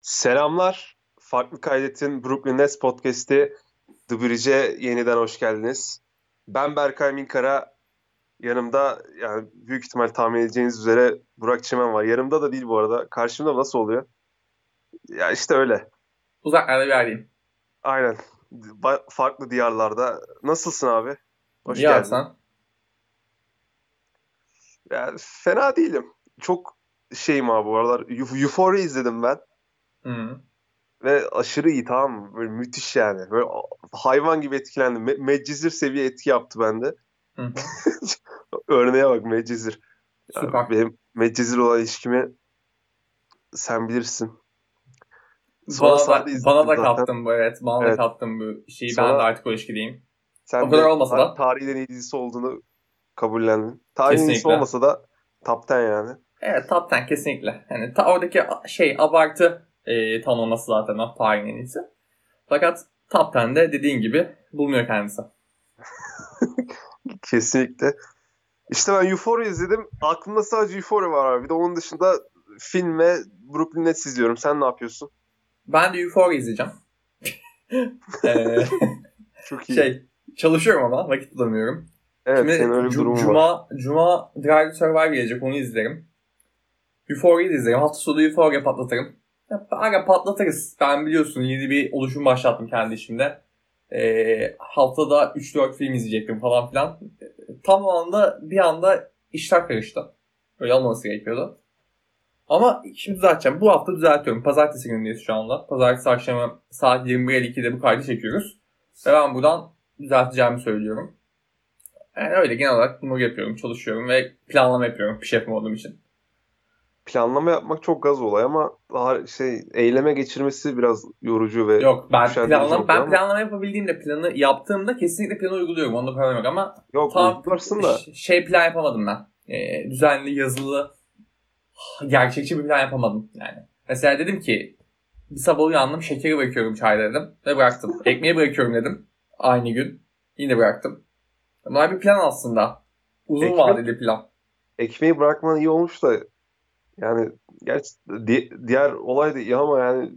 Selamlar. Farklı Kaydet'in Brooklyn Nets Podcast'i The Bridge'e yeniden hoş geldiniz. Ben Berkay Minkara. Yanımda yani büyük ihtimal tahmin edeceğiniz üzere Burak Çimen var. Yanımda da değil bu arada. Karşımda nasıl oluyor? Ya işte öyle. Uzaklarda bir aileyim. Aynen. Ba- farklı diyarlarda. Nasılsın abi? Hoş İyi geldin. Sen? Ya, fena değilim. Çok şeyim abi bu aralar. Euphoria izledim ben. Hı. Ve aşırı iyi tamam mı? Böyle müthiş yani. Böyle hayvan gibi etkilendim. Me- Medcezir seviye etki yaptı bende. Örneğe bak Medcezir. Yani benim Medcezir olan ilişkimi sen bilirsin. Sonra bana, da, bana da kattın bu evet. Bana evet. da kattın bu şeyi. Sonra, ben de artık o ilişkideyim. Sen o kadar olmasa da. Tarihin en iyi dizisi olduğunu kabullendin. Tarihin iyisi olmasa da top 10 yani. Evet top 10 kesinlikle. Yani ta oradaki şey abartı e, tanımlaması zaten o tarihin en iyisi. Fakat top 10'de dediğin gibi bulunuyor kendisi. kesinlikle. İşte ben Euphoria izledim. Aklımda sadece Euphoria var abi. Bir de onun dışında film ve Brooklyn Nets izliyorum. Sen ne yapıyorsun? Ben de Euphoria izleyeceğim. ee, Çok iyi. Şey, çalışıyorum ama vakit bulamıyorum. Evet, Şimdi senin öyle bir durumun Cuma, var. Cuma Drive to Survive gelecek, onu izlerim. Euphoria'yı da izlerim. Hafta sonu Euphoria patlatırım. Aga patlatırız. Ben biliyorsun yeni bir oluşum başlattım kendi işimde. Ee, haftada 3-4 film izleyecektim falan filan. Tam o anda bir anda işler karıştı. Öyle olmaması gerekiyordu. Ama şimdi düzelteceğim. Bu hafta düzeltiyorum. Pazartesi günündeyiz şu anda. Pazartesi akşamı saat 21.52'de bu kaydı çekiyoruz. Ve ben buradan düzelteceğimi söylüyorum. Yani öyle genel olarak bunu yapıyorum. Çalışıyorum ve planlama yapıyorum. Bir şey yapmadığım için planlama yapmak çok gaz olay ama daha şey eyleme geçirmesi biraz yorucu ve Yok ben planlama ben ama. planlama yapabildiğimde planı yaptığımda kesinlikle planı uyguluyorum. Onda problem yok ama Yok tam da. şey plan yapamadım ben. Ee, düzenli yazılı gerçekçi bir plan yapamadım yani. Mesela dedim ki bir sabah uyandım şekeri bırakıyorum çayda dedim ve bıraktım. Ekmeği bırakıyorum dedim aynı gün. Yine bıraktım. Bunlar bir plan aslında. Uzun Ekmek, vadeli plan. Ekmeği bırakman iyi olmuş da yani gerçi di- diğer olay da iyi ama yani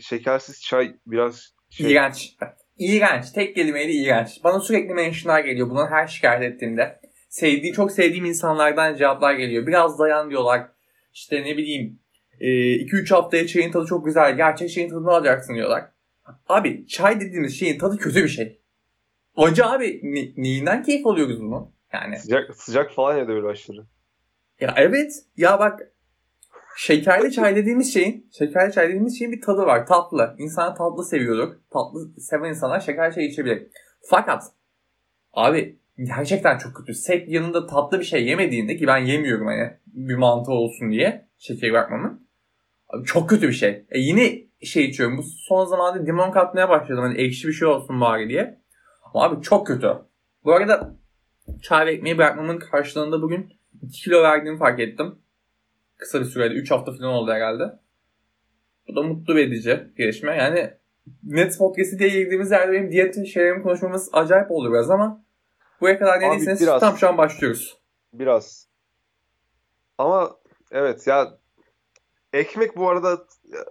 şekersiz çay biraz şey... İğrenç. İğrenç. Tek kelimeyle iğrenç. Bana sürekli mentionlar geliyor bunun her şikayet ettiğimde. Sevdiği, çok sevdiğim insanlardan cevaplar geliyor. Biraz dayan diyorlar. İşte ne bileyim 2-3 e, haftaya çayın tadı çok güzel. Gerçek çayın tadını alacaksın diyorlar. Abi çay dediğimiz şeyin tadı kötü bir şey. Acı abi ne, neyinden keyif alıyoruz bunu? Yani. Sıcak, sıcak falan ya da böyle aşırı. Ya evet. Ya bak şekerli çay dediğimiz şeyin, şekerli çay dediğimiz şeyin bir tadı var. Tatlı. İnsan tatlı seviyordur. Tatlı seven insanlar şekerli çay içebilir. Fakat abi gerçekten çok kötü. Sek yanında tatlı bir şey yemediğinde ki ben yemiyorum hani bir mantı olsun diye şekeri bırakmamın. Abi çok kötü bir şey. E yine şey içiyorum. Bu son zamanlarda limon katmaya başladım. Hani ekşi bir şey olsun bari diye. Ama abi çok kötü. Bu arada çay ve ekmeği bırakmamın karşılığında bugün 2 kilo verdiğimi fark ettim. Kısa bir sürede 3 hafta falan oldu herhalde. Bu da mutlu edici gelişme. Yani Net Podcast'i diye girdiğimiz yerde benim diyet şeylerimi konuşmamız acayip oldu biraz ama buraya kadar ne değilseniz tam şu an başlıyoruz. Biraz. Ama evet ya ekmek bu arada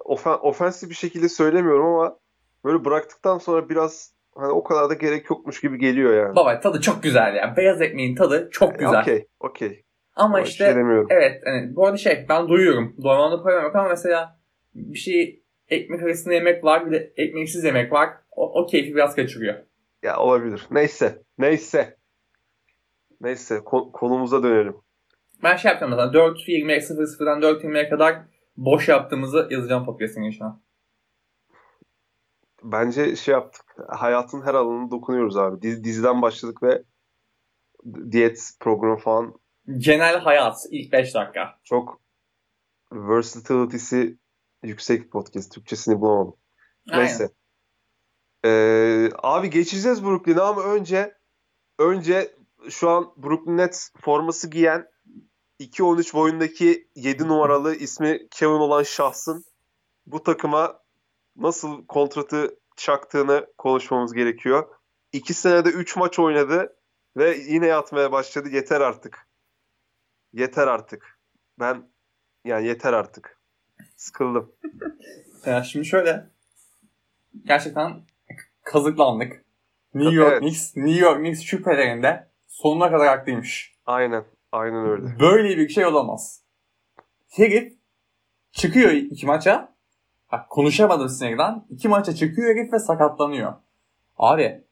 ofen, ofensif bir şekilde söylemiyorum ama böyle bıraktıktan sonra biraz hani o kadar da gerek yokmuş gibi geliyor yani. Baba tadı çok güzel ya. Beyaz ekmeğin tadı çok güzel. Okey, okey. Ama işte şey evet hani bu arada şey ben duyuyorum. Doymanda problem yok ama mesela bir şey ekmek arasında yemek var bir de ekmeksiz yemek var. O, o keyfi biraz kaçırıyor. Ya olabilir. Neyse. Neyse. Neyse. Ko- konumuza dönelim. Ben şey yapacağım mesela 4.20'ye 00'dan 4.20'ye kadar boş yaptığımızı yazacağım podcast'in inşallah. Bence şey yaptık. Hayatın her alanına dokunuyoruz abi. Diz, diziden başladık ve diyet programı falan genel hayat ilk 5 dakika. Çok versatility'si yüksek podcast. Türkçesini bulamadım. Aynen. Neyse. Ee, abi geçeceğiz Brooklyn'e ama önce önce şu an Brooklyn Nets forması giyen 2-13 boyundaki 7 numaralı ismi Kevin olan şahsın bu takıma nasıl kontratı çaktığını konuşmamız gerekiyor. 2 senede 3 maç oynadı ve yine yatmaya başladı. Yeter artık. Yeter artık. Ben yani yeter artık. Sıkıldım. Ya şimdi şöyle. Gerçekten kazıklandık. New York Evet. Knicks, New York Knicks şüphelerinde sonuna kadar haklıymış. Aynen. Aynen öyle. Böyle bir şey olamaz. Herif çıkıyor iki maça. Bak konuşamadım sinirden. İki maça çıkıyor herif ve sakatlanıyor. Abi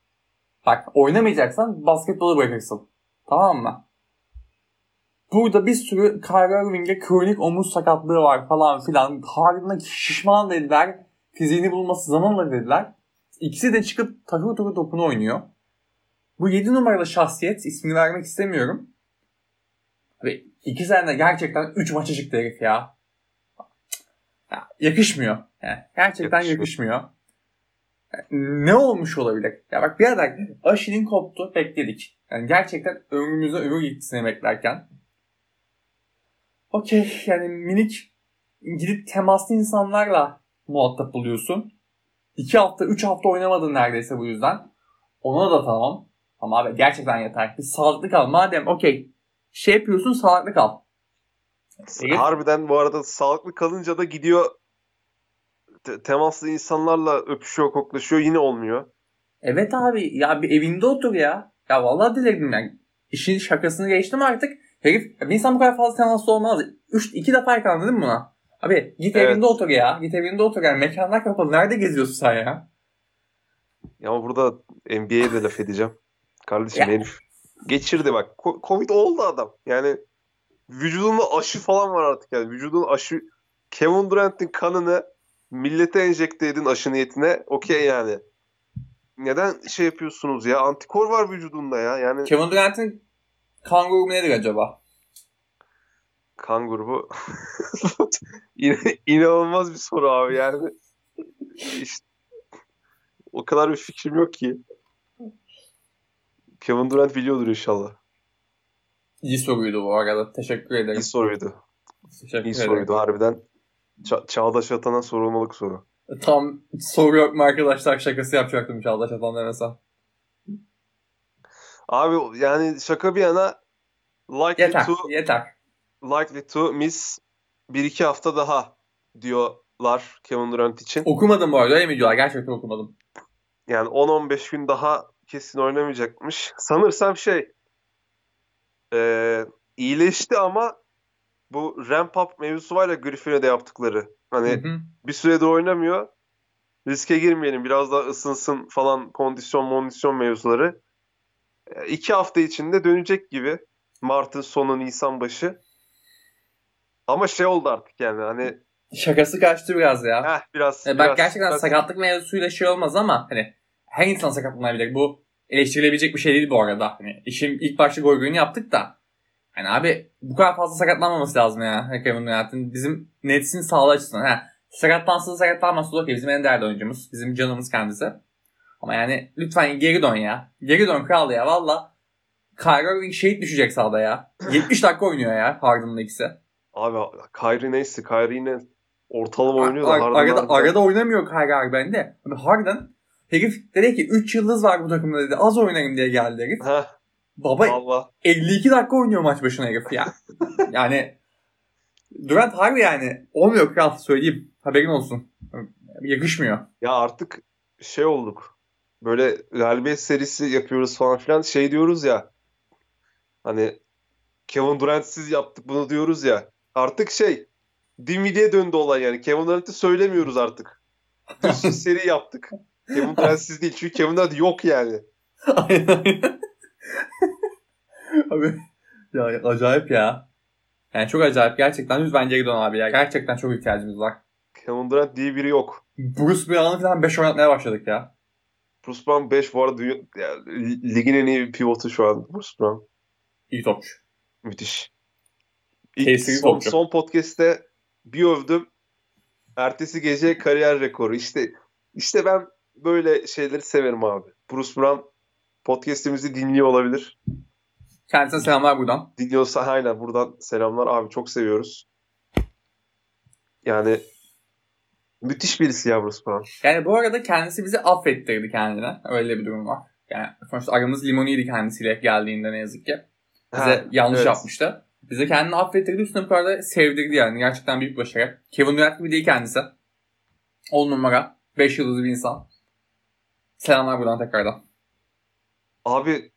bak oynamayacaksan basketbolu bırakırsın. Tamam mı? Burada bir sürü Kyrie Irving'e kronik omuz sakatlığı var falan filan. Harbiden şişman dediler. Fiziğini bulması zamanla dediler. İkisi de çıkıp takır takır topunu oynuyor. Bu 7 numaralı şahsiyet ismini vermek istemiyorum. Abi iki sene gerçekten 3 maça çıktı herif ya. ya yakışmıyor. Yani gerçekten Yakışmıyor. yakışmıyor. Yani ne olmuş olabilir? Ya bak bir adam Aşil'in koptu bekledik. Yani gerçekten ömrümüze ömür gittisini beklerken. Okey yani minik gidip temaslı insanlarla muhatap buluyorsun. 2 hafta 3 hafta oynamadın neredeyse bu yüzden. Ona da tamam. Ama abi gerçekten yeter. Bir sağlıklı kal. Madem okey şey yapıyorsun sağlıklı kal. Evet. Harbiden bu arada sağlıklı kalınca da gidiyor te- temaslı insanlarla öpüşüyor, koklaşıyor yine olmuyor. Evet abi ya bir evinde otur ya. Ya vallahi dilerim yani. İşin şakasını geçtim artık. Herif bir insan bu kadar fazla temaslı olmaz. 3 2 defa yakalandın değil mi buna? Abi git Evet. evinde otur ya. Git evinde otur yani. Mekanlar kapalı. Nerede geziyorsun sen ya? Ya ama burada NBA'ye de laf edeceğim. Kardeşim Ya. herif geçirdi bak. Covid oldu adam. Yani vücudunda aşı falan var artık yani. Vücudun aşı Kevin Durant'in kanını millete enjekte edin aşı niyetine. Okey yani. Neden şey yapıyorsunuz ya? Antikor var vücudunda ya. Yani Kevin Durant'in kan grubu nedir acaba? kan grubu inanılmaz bir soru abi yani. İşte, o kadar bir fikrim yok ki. Kevin Durant biliyordur inşallah. İyi soruydu bu arada. Teşekkür ederim. İyi soruydu. Teşekkür İyi ederim. soruydu harbiden. Ça- Çağdaş Atan'a sorulmalık soru. Tam soru yok mu arkadaşlar şakası yapacaktım Çağdaş Atan demesem. Abi yani şaka bir yana likely Yeter. to Yeter. likely to miss 1-2 hafta daha diyorlar Kevin Durant için. Okumadım bu arada. Öyle mi diyorlar? Gerçekten okumadım. Yani 10-15 gün daha kesin oynamayacakmış. Sanırsam şey eee, iyileşti ama bu ramp up mevzusu var ya Griffin'e de yaptıkları. Hani Hı hı. bir süredir oynamıyor. Riske girmeyelim. Biraz daha ısınsın falan kondisyon kondisyon mevzuları. E, iki hafta içinde dönecek gibi. Mart'ın sonu Nisan başı. Ama şey oldu artık yani hani Şakası kaçtı biraz ya. heh, biraz, E, bak biraz, gerçekten biraz- sakatlık mevzusuyla şey olmaz ama hani her insan sakatlanabilir. Bu eleştirilebilecek bir şey değil bu arada. Hani işin ilk başta goyguyunu yaptık da. Hani abi bu kadar fazla sakatlanmaması lazım ya. Kevin Durant'ın bizim Nets'in sağlığı açısından. Ha, sakatlansın sakatlanmasın okey. Bizim en değerli oyuncumuz. Bizim canımız kendisi. Ama yani lütfen geri dön ya. Geri dön kral ya valla. Kyrie Irving şehit düşecek sahada ya. 70 dakika oynuyor ya Harden'ın ikisi. Abi Kyrie neyse Kyrie yine ortalama oynuyor da Ar- Harden arada, harbiden- arada oynamıyor Kyrie Irving de. Abi Harden herif dedi ki 3 yıldız var bu takımda dedi. Az oynarım diye geldi herif. Heh, Baba valla. 52 dakika oynuyor maç başına herif ya. yani Durant harbi yani olmuyor kral söyleyeyim. Haberin olsun. Yakışmıyor. Ya artık şey olduk. Böyle galibiyet serisi yapıyoruz falan filan. Şey diyoruz ya. Hani Kevin Durant'siz yaptık bunu diyoruz ya. Artık şey Dinwiddie'ye döndü olay yani. Kevin Durant'i söylemiyoruz artık. Bir seri yaptık. Kevin Durant'siz değil. Çünkü Kevin Durant yok yani. Aynen aynen. abi ya acayip ya. Yani çok acayip. Gerçekten lütfen geri dön abi ya. Gerçekten çok ihtiyacımız var. Kevin Durant diye biri yok. Bruce Brown'ı falan 5 oynatmaya başladık ya. Bruce Brown 5 bu arada dünya, ya, ligin en iyi pivotu şu an Bruce Brown. İyi topçu. Müthiş. İlk son, topçu. son podcast'te bir övdüm. Ertesi gece kariyer rekoru. İşte işte ben böyle şeyleri severim abi. Bruce Brown podcast'imizi dinliyor olabilir. Kendisine selamlar buradan. Dinliyorsa aynen buradan selamlar abi çok seviyoruz. Yani müthiş birisi ya Bruce Brown. Yani bu arada kendisi bizi affettirdi kendine. Öyle bir durum var. Yani sonuçta aramız limoniydi kendisiyle geldiğinde ne yazık ki. Bize Ha, yanlış evet. yapmıştı. Bize kendini affettirdi üstüne bu kadar da sevdirdi yani. Gerçekten büyük başarı. Kevin Durant gibi değil kendisi. 10 numara. 5 yıldızlı bir insan. Selamlar buradan tekrardan. Abi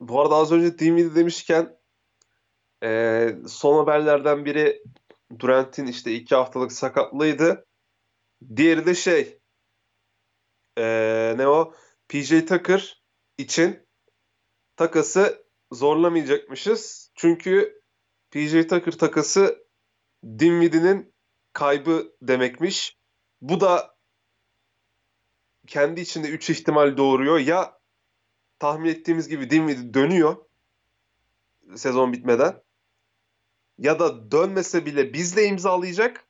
bu arada az önce Dinwiddie demişken e, son haberlerden biri Durant'in işte iki haftalık sakatlığıydı. Diğeri de şey e, ne o PJ Tucker için takası zorlamayacakmışız. Çünkü PJ Tucker takası Dinwiddie'nin kaybı demekmiş. Bu da kendi içinde 3 ihtimal doğuruyor. Ya tahmin ettiğimiz gibi Dinwiddie dönüyor sezon bitmeden ya da dönmese bile bizle imzalayacak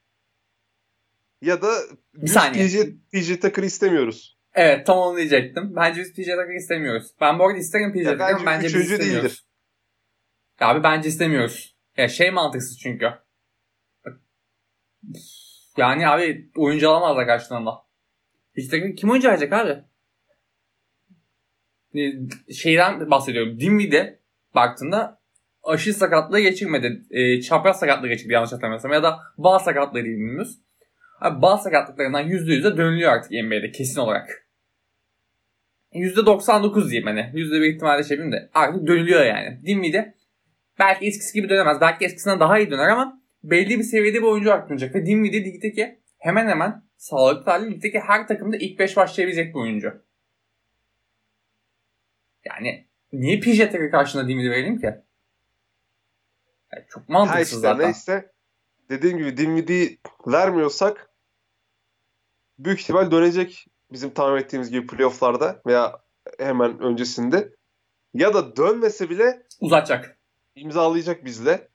ya da bir saniye. PJ, PJ Tucker istemiyoruz. Evet tam onu diyecektim. Bence biz PJ Tucker istemiyoruz. Ben bu arada isterim PJ Tucker bence, bence biz istemiyoruz. Değildir. Abi bence istemiyoruz. Ya şey mantıksız çünkü. Yani abi oyuncu alamazlar karşılığında. PJ Tucker kim oyuncu alacak abi? Şeyden bahsediyorum. Dinwiddie baktığında aşı sakatlığı geçirmedi. E, çapraz sakatlığı geçirdi yanlış hatırlamıyorsam. Ya da bağ sakatlığı bilmiyoruz. Abi bağ sakatlıklarından %100'e dönülüyor artık NBA'de kesin olarak. %99 diyeyim hani. %1 ihtimalle şey de artık dönülüyor yani. Dinwiddie belki eskisi gibi dönemez. Belki eskisinden daha iyi döner ama belli bir seviyede bir oyuncu arttıracak. Ve Dinwiddie ligdeki hemen hemen sağlıklı hali ligdeki her takımda ilk 5 başlayabilecek bir oyuncu. Yani niye PJ Tucker karşında Dinwiddie verelim ki? Yani çok mantıksız işte, zaten. Neyse dediğim gibi Dinwiddie vermiyorsak büyük ihtimal dönecek bizim tahmin ettiğimiz gibi playofflarda veya hemen öncesinde. Ya da dönmese bile uzatacak. İmzalayacak bizle.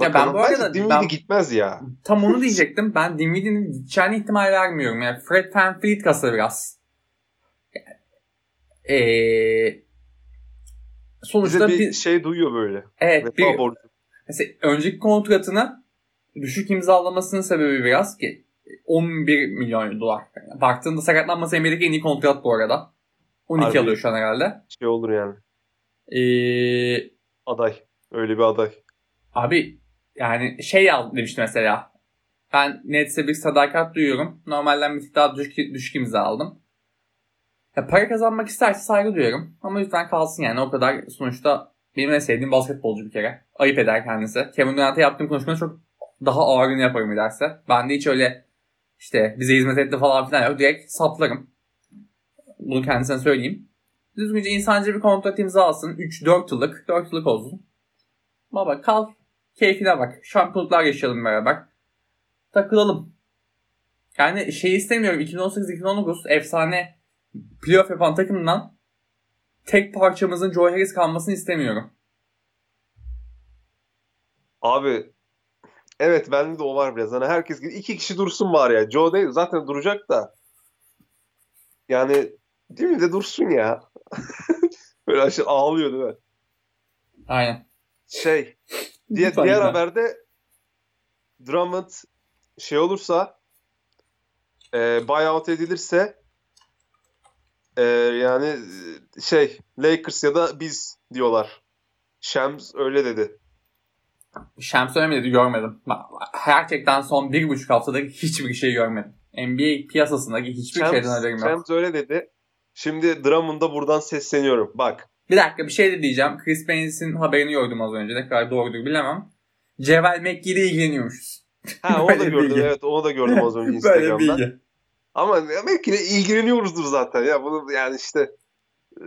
Bakalım. Ya ben bu arada Dinwiddie ben, gitmez ya. Tam onu diyecektim. Ben Dinwiddie'nin gideceğine ihtimal vermiyorum. Yani Fred VanVleet kasa biraz. Ee, sonuçta Bize bir, bir şey duyuyor böyle. Evet. bir, mesela önceki kontratını düşük imzalamasının sebebi biraz ki 11 milyon dolar. Yani baktığında sakatlanması NBA'deki en iyi kontrat bu arada. 12 Harbi alıyor şu an herhalde. Şey olur yani. Ee, aday. Öyle bir aday. Abi yani şey al demişti mesela. Ben Nets'e bir sadakat duyuyorum. Normalden bir tık daha düşük, düşük imza aldım. Ya para kazanmak isterse saygı duyuyorum. Ama lütfen kalsın yani o kadar sonuçta benim en sevdiğim basketbolcu bir kere. Ayıp eder kendisi. Kevin Durant'a yaptığım konuşmada çok daha ağırını yaparım derse. Ben de hiç öyle işte bize hizmet etti falan filan yok. Direkt saplarım. Bunu kendisine söyleyeyim. Düzgünce insancı bir kontrat imza alsın. 3-4 yıllık. 4 yıllık olsun. Baba kal. Keyfine bak. Şampiyonluklar yaşayalım beraber. Takılalım. Yani şey istemiyorum. 2018-2019 efsane playoff yapan takımdan tek parçamızın Joe Harris kalmasını istemiyorum. Abi evet bende de o var biraz. Hani herkes iki kişi dursun var ya. Joe değil zaten duracak da. Yani değil mi de dursun ya. Böyle aşırı ağlıyor değil mi? Aynen. Şey diğer, diğer haberde Drummond şey olursa e, buyout edilirse e, yani şey Lakers ya da biz diyorlar. Shams öyle dedi. Shams öyle mi dedi görmedim. Gerçekten son bir buçuk haftada hiçbir şey görmedim. NBA piyasasındaki hiçbir Shams, şeyden haberim yok. Shams öyle dedi. Şimdi Drummond'a buradan sesleniyorum. Bak. Bir dakika bir şey de diyeceğim. Chris Paine'in haberini gördüm az önce. Ne kadar doğrudur bilemem. Ceval McGee ile ilgileniyormuşuz. Ha onu da gördüm evet onu da gördüm az önce Instagram'da. Böyle bilgi. Ama belki de ilgileniyoruzdur zaten ya. Bunu yani işte e,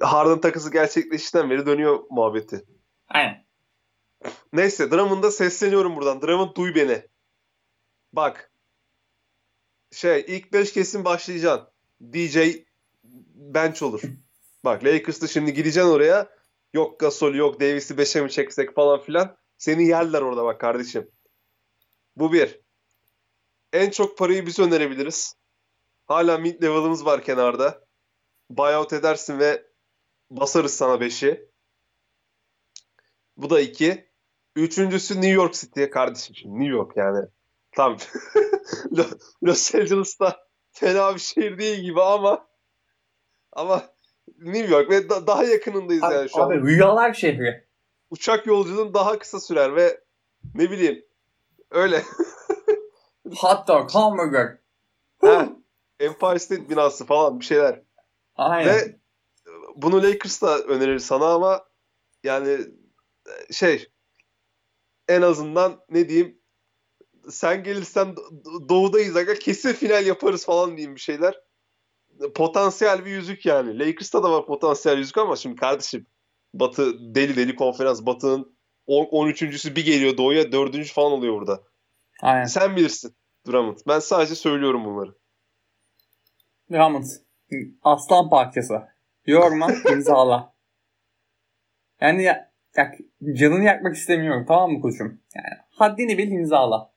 Harden takısı gerçekleştikten beri dönüyor muhabbeti. Aynen. Neyse Drummond'a sesleniyorum buradan. Drummond duy beni. Bak. Şey ilk 5 kesin başlayacaksın. DJ bench olur. Bak Lakers'ta şimdi gideceksin oraya. Yok Gasol yok Davis'i 5'e mi çeksek falan filan. Seni yerler orada bak kardeşim. Bu bir. En çok parayı biz önerebiliriz. Hala mid level'ımız var kenarda. Buyout edersin ve basarız sana 5'i. Bu da 2. Üçüncüsü New York City'ye kardeşim. Şimdi New York yani. Tam Los Angeles'ta fena bir şehir değil gibi ama ama New York ve da, daha yakınındayız abi, yani şu abi, an. Abi rüyalar şehri. Uçak yolculuğun daha kısa sürer ve ne bileyim öyle. Hot dog, hamburger, Empire State binası falan bir şeyler. Aynen. Ve bunu Lakers da önerir sana ama yani şey en azından ne diyeyim sen gelirsen doğudayız aga kesin final yaparız falan diyeyim bir şeyler. Potansiyel bir yüzük yani. Lakers'ta da var potansiyel yüzük ama şimdi kardeşim Batı deli deli konferans. Batı'nın 13.sü bir geliyor doğuya 4. falan oluyor burada. Aynen. Sen bilirsin Drummond. Ben sadece söylüyorum bunları. Drummond. Aslan parçası. Yorma imzala. Yani ya, ya, canını yakmak istemiyorum tamam mı koçum? Yani haddini bil imzala.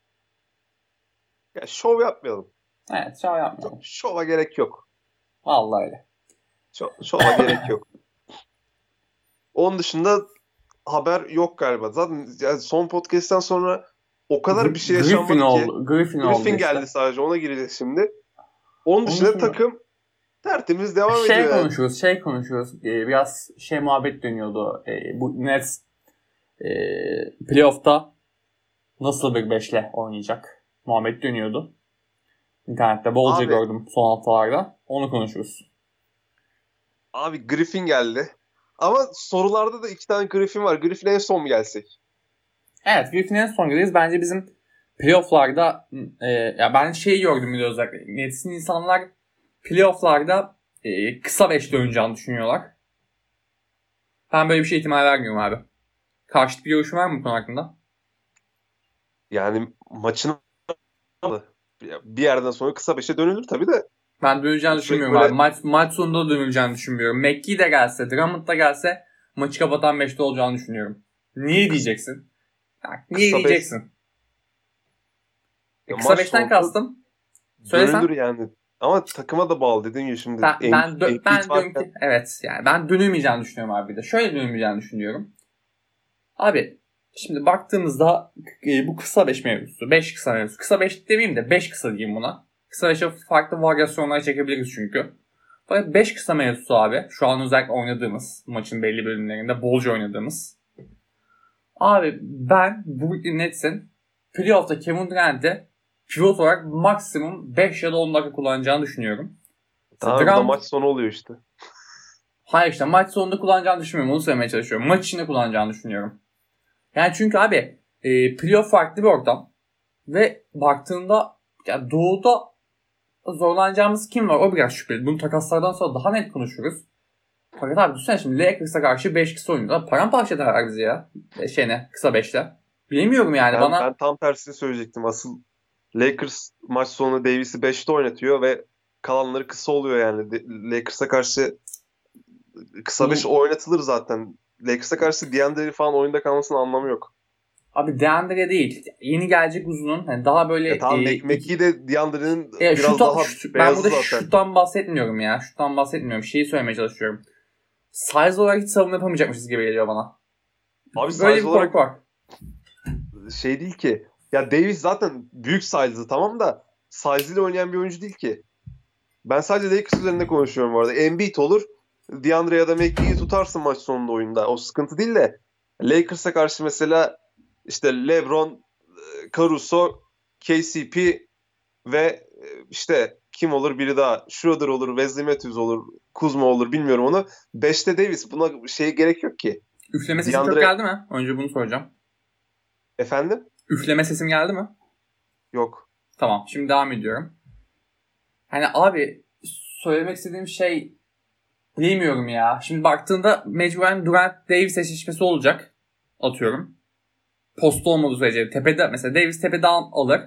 Ya şov yapmayalım. Evet şov yapmayalım. Şova gerek yok. Vallahi öyle. Şov, şova gerek yok. Onun dışında haber yok galiba. Zaten yani son podcast'ten sonra o kadar bir şey yaşanmadı Griffin ki. Oldu. Griffin, Griffin oldu geldi işte. sadece ona gireceğiz şimdi. Onun dışında dışında- takım tertemiz devam Şey ediyor. yani. konuşuyoruz, şey konuşuyoruz. Ee, biraz şey muhabbet dönüyordu. Ee, bu Nets e, playoff'ta nasıl bir beşle oynayacak muhabbet dönüyordu. İnternette bolca Abi- gördüm son haftalarda. Onu konuşuyoruz. Abi Griffin geldi. Ama sorularda da iki tane Griffin var. Griffin en son mu gelsek? Evet Griffin'in en son gündeyiz. Bence bizim playoff'larda e, ya ben şeyi gördüm bir de özellikle. Nets'in insanlar playoff'larda e, kısa beşli oynayacağını düşünüyorlar. Ben böyle bir şey ihtimal vermiyorum abi. Karşıt bir görüşün var mı bu konu hakkında? Yani maçın bir yerden sonra kısa beşe dönülür tabii de. Ben döneceğini düşünmüyorum böyle- abi. Maç, maç sonunda dönüleceğini düşünmüyorum. McGee de gelse, Drummond da gelse maçı kapatan 5'te olacağını düşünüyorum. Niye diyeceksin? Ya, niye Kısa beş- diyeceksin? Ya Kısa maç 5'ten sonunda kastım. Söylesen. Dönülür yani. Ama takıma da bağlı dediğin gibi şimdi. Ben, en- ben, dö- en- ben varken- ki evet yani ben dönülmeyeceğini düşünüyorum abi de. Şöyle dönülmeyeceğini düşünüyorum. Abi şimdi baktığımızda e, bu kısa 5 mevzusu. 5 kısa mevzusu. Kısa 5 demeyeyim de 5 kısa diyeyim buna. Kısa 5'e farklı varyasyonlar çekebiliriz çünkü. Fakat 5 kısa mevzusu abi. Şu an özellikle oynadığımız maçın belli bölümlerinde bolca oynadığımız. Abi ben Brooklyn Nets'in playoff'ta Kevin Durant'i pivot olarak maksimum 5 ya da 10 dakika kullanacağını düşünüyorum. Tamam da Drummond- maç sonu oluyor işte. Hayır işte maç sonunda kullanacağını düşünmüyorum. Onu söylemeye çalışıyorum. Maç içinde kullanacağını düşünüyorum. Yani çünkü abi e, playoff farklı bir ortam. Ve baktığında ya doğuda zorlanacağımız kim var? O biraz şüpheli. Bunu takaslardan sonra daha net konuşuruz. Fakat abi düşünsene şimdi Lakers'a karşı 5 kısa oynuyorlar. Paramparça ederler bizi ya. E, şeyine kısa 5'te. Bilemiyorum yani Ben, bana. ben tam tersini söyleyecektim. Asıl Lakers maç sonu Davis'i 5'te oynatıyor ve kalanları kısa oluyor yani. Lakers'a karşı kısa 5 oynatılır zaten. Lakers'a karşı D'Andre falan oyunda kalmasının anlamı yok. Abi Deandre değil. Yeni gelecek uzunun. Yani daha böyle Ya tamam e, McGee de D'Andre'nin E, biraz şuta- daha şut- ben burada zaten. şuttan bahsetmiyorum ya. Şuttan bahsetmiyorum. Şeyi söylemeye çalışıyorum. Size olarak hiç savunma yapamayacakmışız gibi geliyor bana. Abi Böyle size bir olarak var. şey değil ki. Ya Davis zaten büyük size'lı tamam da size ile oynayan bir oyuncu değil ki. Ben sadece Lakers üzerinde konuşuyorum bu arada. Embiid olur. DeAndre ya da McGee'yi tutarsın maç sonunda oyunda. O sıkıntı değil de Lakers'a karşı mesela işte LeBron, Caruso, KCP ve işte kim olur biri daha Schroeder olur, Wesley Matthews olur, Kuzma olur bilmiyorum onu. 5'te Davis buna şey gerek yok ki. Üfleme sesim DeAndre- çok geldi mi? Önce bunu soracağım. Efendim? Üfleme sesim geldi mi? Yok. Tamam. Şimdi devam ediyorum. Hani abi söylemek istediğim şey bilmiyorum ya. Şimdi baktığında mecburen Durant Davis eşleşmesi olacak. Atıyorum. Posta olmadığı sürece tepede mesela Davis tepede al- alır.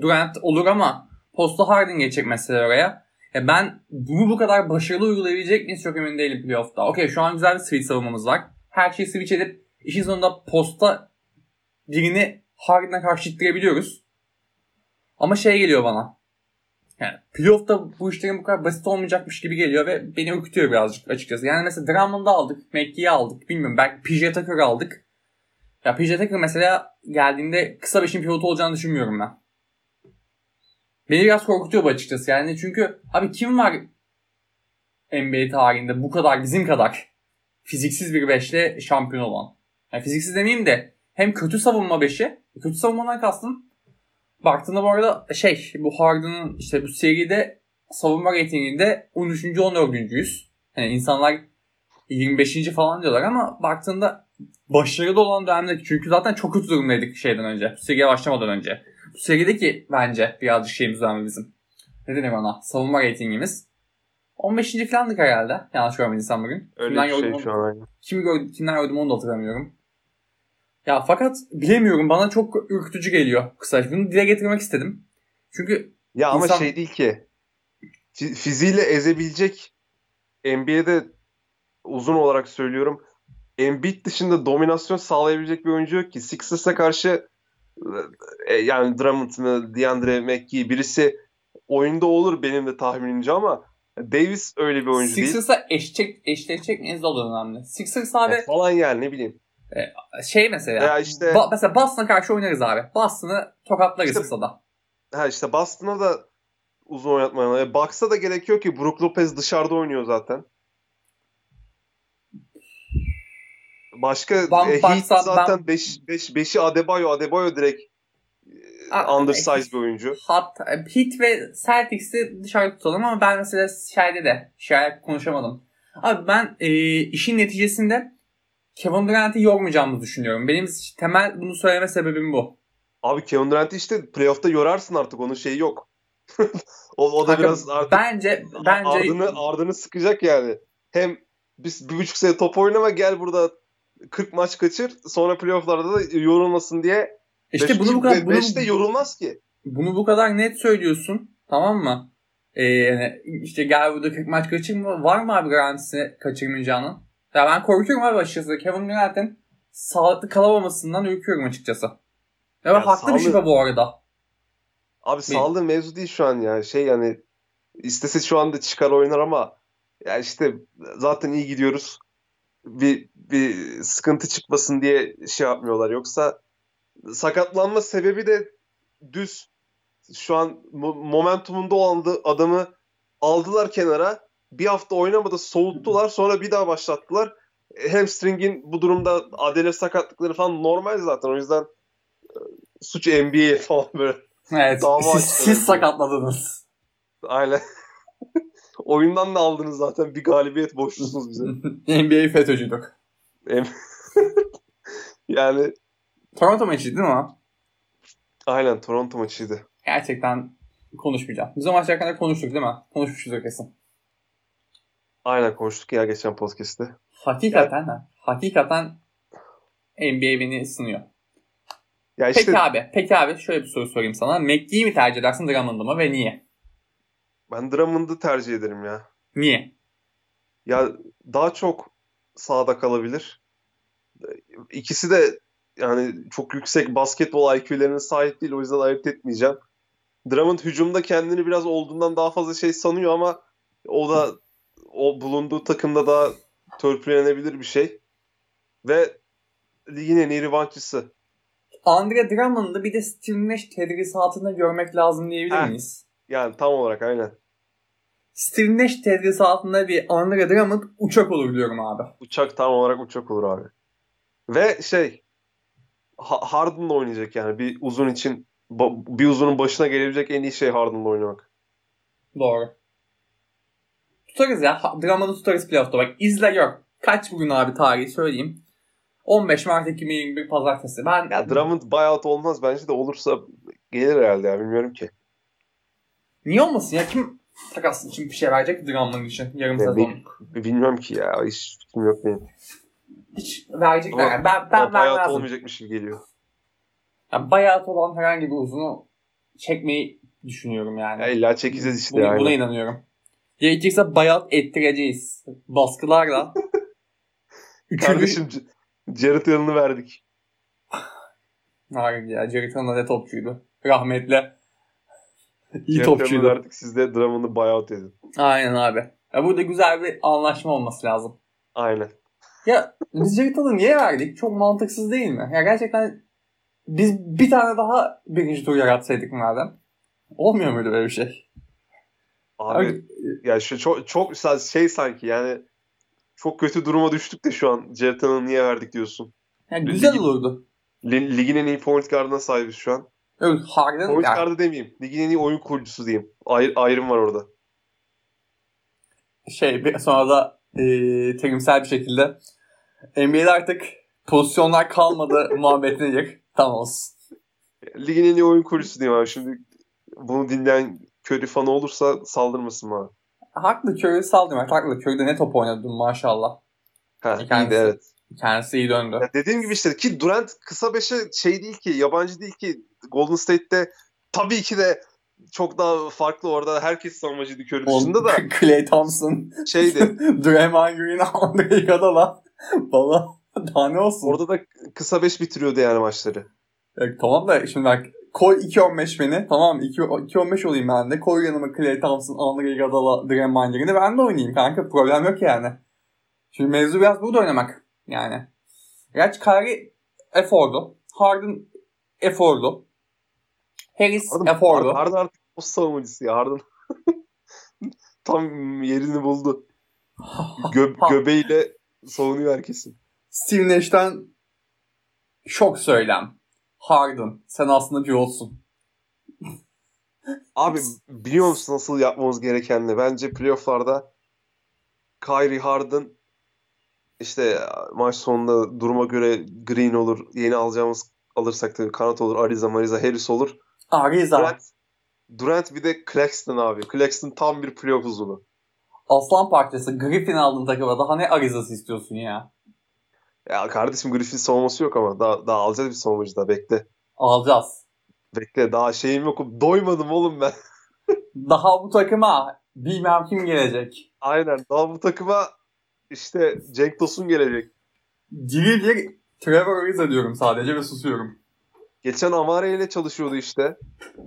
Durant olur ama posta Harden geçecek mesela oraya. Ya ben bunu bu kadar başarılı uygulayabilecek miyiz çok emin değilim playoff'ta. Okey şu an güzel bir switch savunmamız var. Her şeyi switch edip işin sonunda posta birini Harden'a karşı ittirebiliyoruz. Ama şey geliyor bana. Yani playoff'ta bu işlerin bu kadar basit olmayacakmış gibi geliyor ve beni ürkütüyor birazcık açıkçası. Yani mesela Drummond'u aldık, McGee'yi aldık, bilmiyorum belki PJ Tucker'ı aldık. Ya PJ Tucker mesela geldiğinde kısa beşin pivotu olacağını düşünmüyorum ben. Beni biraz korkutuyor bu açıkçası yani çünkü abi kim var NBA tarihinde bu kadar bizim kadar fiziksiz bir beşle şampiyon olan? Yani fiziksiz demeyeyim de hem kötü savunma beşi, kötü savunmadan kastım baktığında bu arada şey bu Harden'ın işte bu seride savunma reytinginde 13. 14.yüz. Yani insanlar 25. falan diyorlar ama baktığında başarılı olan dönemde çünkü zaten çok kötü durumdaydık şeyden önce. Bu seriye başlamadan önce. Bu serideki bence birazcık şeyimiz var bizim. Ne denir ona? Savunma reytingimiz. 15. falandık herhalde. Yanlış görmediysem bugün. Öyle kimden bir şey gördüm, şu an kimi gördüm, kimden gördüm onu da hatırlamıyorum. Ya fakat bilemiyorum bana çok ürkütücü geliyor kısaca. Bunu dile getirmek istedim. Çünkü Ya ama İnsan- şey değil ki. Fi- Fiziğiyle ezebilecek NBA'de uzun olarak söylüyorum. Embiid dışında dominasyon sağlayabilecek bir oyuncu yok ki. Sixers'a karşı e, yani Drummond mı, DeAndre McGee birisi oyunda olur benim de tahminimce ama Davis öyle bir oyuncu değil. Sixers'a eşleşecek, eşleşecek o da önemli. Sixers abi Ya falan yani ne bileyim. Şey mesela. Ya işte Ba- mesela Boston'a karşı oynarız abi. Boston'ı tokatlarız İşte- kısada. ha işte Boston'a da uzun oynatmaya. E, Bucks'a da gerekiyor ki Brook Lopez dışarıda oynuyor zaten. Başka Ben e, Heat zaten 5 5 5'i Adebayo, Adebayo direkt e, Aa, undersize bir oyuncu. Hatta Heat ve Celtics'i dışarı tutalım ama ben mesela şeyde de şey konuşamadım. Abi ben e, işin neticesinde Kevin Durant'i yormayacağımızı düşünüyorum. Benim temel bunu söyleme sebebim bu. Abi Kevin Durant'i işte playoff'ta yorarsın artık onun şeyi yok. o, o da Kanka, biraz artık Bence bence ardını, ardını sıkacak yani. Hem biz bir buçuk sene top oynama gel burada 40 maç kaçır sonra playoff'larda da yorulmasın diye. işte Beş- bunu bu kadar bunu, beşte yorulmaz ki. bunu bu kadar net söylüyorsun. Tamam mı? Ee, işte gel burada 40 maç kaçırma var mı abi garantisi kaçırmayacağının? Ya ben korkuyorum abi açıkçası. Kevin Durant'in sağlıklı kalamamasından ürküyorum açıkçası. Ya, Ya haklı bir sağlık- şüphe bu arada. Abi sağlığı mevzu değil şu an ya. Şey yani istese şu anda çıkar oynar ama ya işte zaten iyi gidiyoruz. Bir bir sıkıntı çıkmasın diye şey yapmıyorlar. Yoksa sakatlanma sebebi de düz. Şu an mo- momentumunda olan da- adamı aldılar kenara. Bir hafta oynamadı soğuttular sonra bir daha başlattılar. E, Hamstring'in bu durumda adele sakatlıkları falan normal zaten. O yüzden e, suç NBA falan böyle. Evet. Dava siz, siz sakatladınız. Aynen. Oyundan da aldınız zaten. Bir galibiyet borçlusunuz bize. NBA FETÖ'cüydük. Yani Toronto maçıydı değil mi? o? aynen Toronto maçıydı. Gerçekten konuşmayacağım. Biz o maç hakkında konuştuk değil mi? Konuşmuşuzdur kesin. Aynen konuştuk ya geçen podcast'te. Hakikaten ha. Hakikaten NBA beni ısınıyor. Ya işte Peki abi, peki abi şöyle bir soru sorayım sana. McGee'yi mi tercih edersin Drummond'u mu ve niye? ben Drummond'u tercih ederim ya. Niye? Ya daha çok sahada kalabilir. İkisi de yani çok yüksek basketbol IQ'lerine sahip değil. O yüzden ayırt etmeyeceğim. Drummond hücumda kendini biraz olduğundan daha fazla şey sanıyor ama o da o bulunduğu takımda daha törpülenebilir bir şey. Ve ligin en iyi revanşçısı. Andre Drummond'ı bir de Steve Nash tedrisatında görmek lazım diyebilir Heh. miyiz? Yani tam olarak aynen. Steve Nash tedrisatında bir Andre Drummond uçak olur diyorum abi. Uçak tam olarak uçak olur abi. Ve şey Ha- Harden'la oynayacak yani bir uzun için bir uzunun başına gelebilecek en iyi şey Harden'la oynamak. Doğru. Tutarız ya. Drummond'u tutarız playoff'ta. Bak izle gör. Kaç bugün abi tarihi söyleyeyim. 15 Mart 2021 Pazartesi. Ben Ya Drummond buyout olmaz bence de olursa gelir herhalde ya bilmiyorum ki. niye olmasın ya? Kim takas için bir şey verecek Drummond için yarım Ne sezonluk? Bilmiyorum ki ya hiç fikrim yok benim. Hiç verecekler. Ama- yani. Ben, ben Ama buyout vermezdim. olmayacakmış gibi geliyor. Yani bayağı olan herhangi bir uzunu çekmeyi düşünüyorum yani. Ya illa çekeceğiz işte Buna, yani. buna inanıyorum. Gerekirse bayat ettireceğiz. Baskılarla. Üçüncü... Kardeşim Jared Allen'ı verdik. Hayır ya. Jared Allen ne topçuydu. Rahmetli. İyi Jared topçuydu. verdik siz de Drummond'u buyout edin. Aynen abi. Ya burada güzel bir anlaşma olması lazım. Aynen. Ya biz Jared Allen'ı niye verdik? Çok mantıksız değil mi? Ya gerçekten biz bir tane daha birinci tur yaratsaydık madem. Olmuyor muydu böyle bir şey? Abi Abi, ya şu çok çok şey sanki yani çok kötü duruma düştük de şu an Allen'ı niye verdik diyorsun. ya güzel Ligi- olurdu. Li- Ligin en iyi point guardına sahibiz şu an. Evet, Harden Point ya, guardı demeyeyim. Ligin en iyi oyun kurucusu diyeyim. Ayr- ayrım var orada. şey sonra da e, terimsel bir şekilde NBA'de artık pozisyonlar kalmadı muhabbetine gir. Tamam olsun. Ligin en iyi oyun kurucusu diyeyim abi. Şimdi bunu dinleyen Curry fanı olursa saldırmasın bana. Haklı Curry saldırmak. Haklı Curry'de ne top oynadı maşallah. Ha, kendisi, iyiydi, evet. Kendisi iyi döndü. Ya dediğim gibi işte ki Durant kısa beşe şey değil ki yabancı değil ki Golden State'te tabii ki de çok daha farklı orada herkes savunmacıydı Curry dışında da. Clay Thompson. Şeydi. Draymond Green, Andre Iguodala. Valla daha ne olsun. Orada da kısa beş bitiriyordu yani maçları. Evet, tamam da şimdi bak koy 2-15 beni tamam 2-15 olayım ben de. Koy yanıma Clay Thompson, Andre Iguodala, Draymond Green'i ben de oynayayım kanka. Problem yok yani. Şimdi mevzu biraz burada oynamak yani. Gerçi Kyrie efordu. Harden efordu. Harris Adam, efordu. Harden artık o savunmacısı ya. Harden tam yerini buldu. Gö göbeğiyle savunuyor herkesin. Steve Nash'ten şok söylem. Harden sen aslında bir olsun. Abi biliyor musun nasıl yapmamız gerekenini? Bence playofflarda Kyrie Harden işte maç sonunda duruma göre Green olur. Yeni alacağımız alırsak tabii kanat olur. Ariza, Mariza, Harris olur. Ariza. Durant, Durant bir de Claxton abi. Claxton tam bir playoff uzunu. Aslan parçası. Griffin aldın takıma. Daha ne Ariza'sı istiyorsun ya? Ya kardeşim Griffin savunması yok ama daha, daha alacağız bir savunmacı daha bekle. Alacağız. Bekle daha şeyim yok. Doymadım oğlum ben. daha bu takıma bilmem kim gelecek. Aynen. Daha bu takıma işte Cenk Tosun gelecek. Diri bir Trevor Ariza diyorum sadece ve susuyorum. Geçen Amare ile çalışıyordu işte.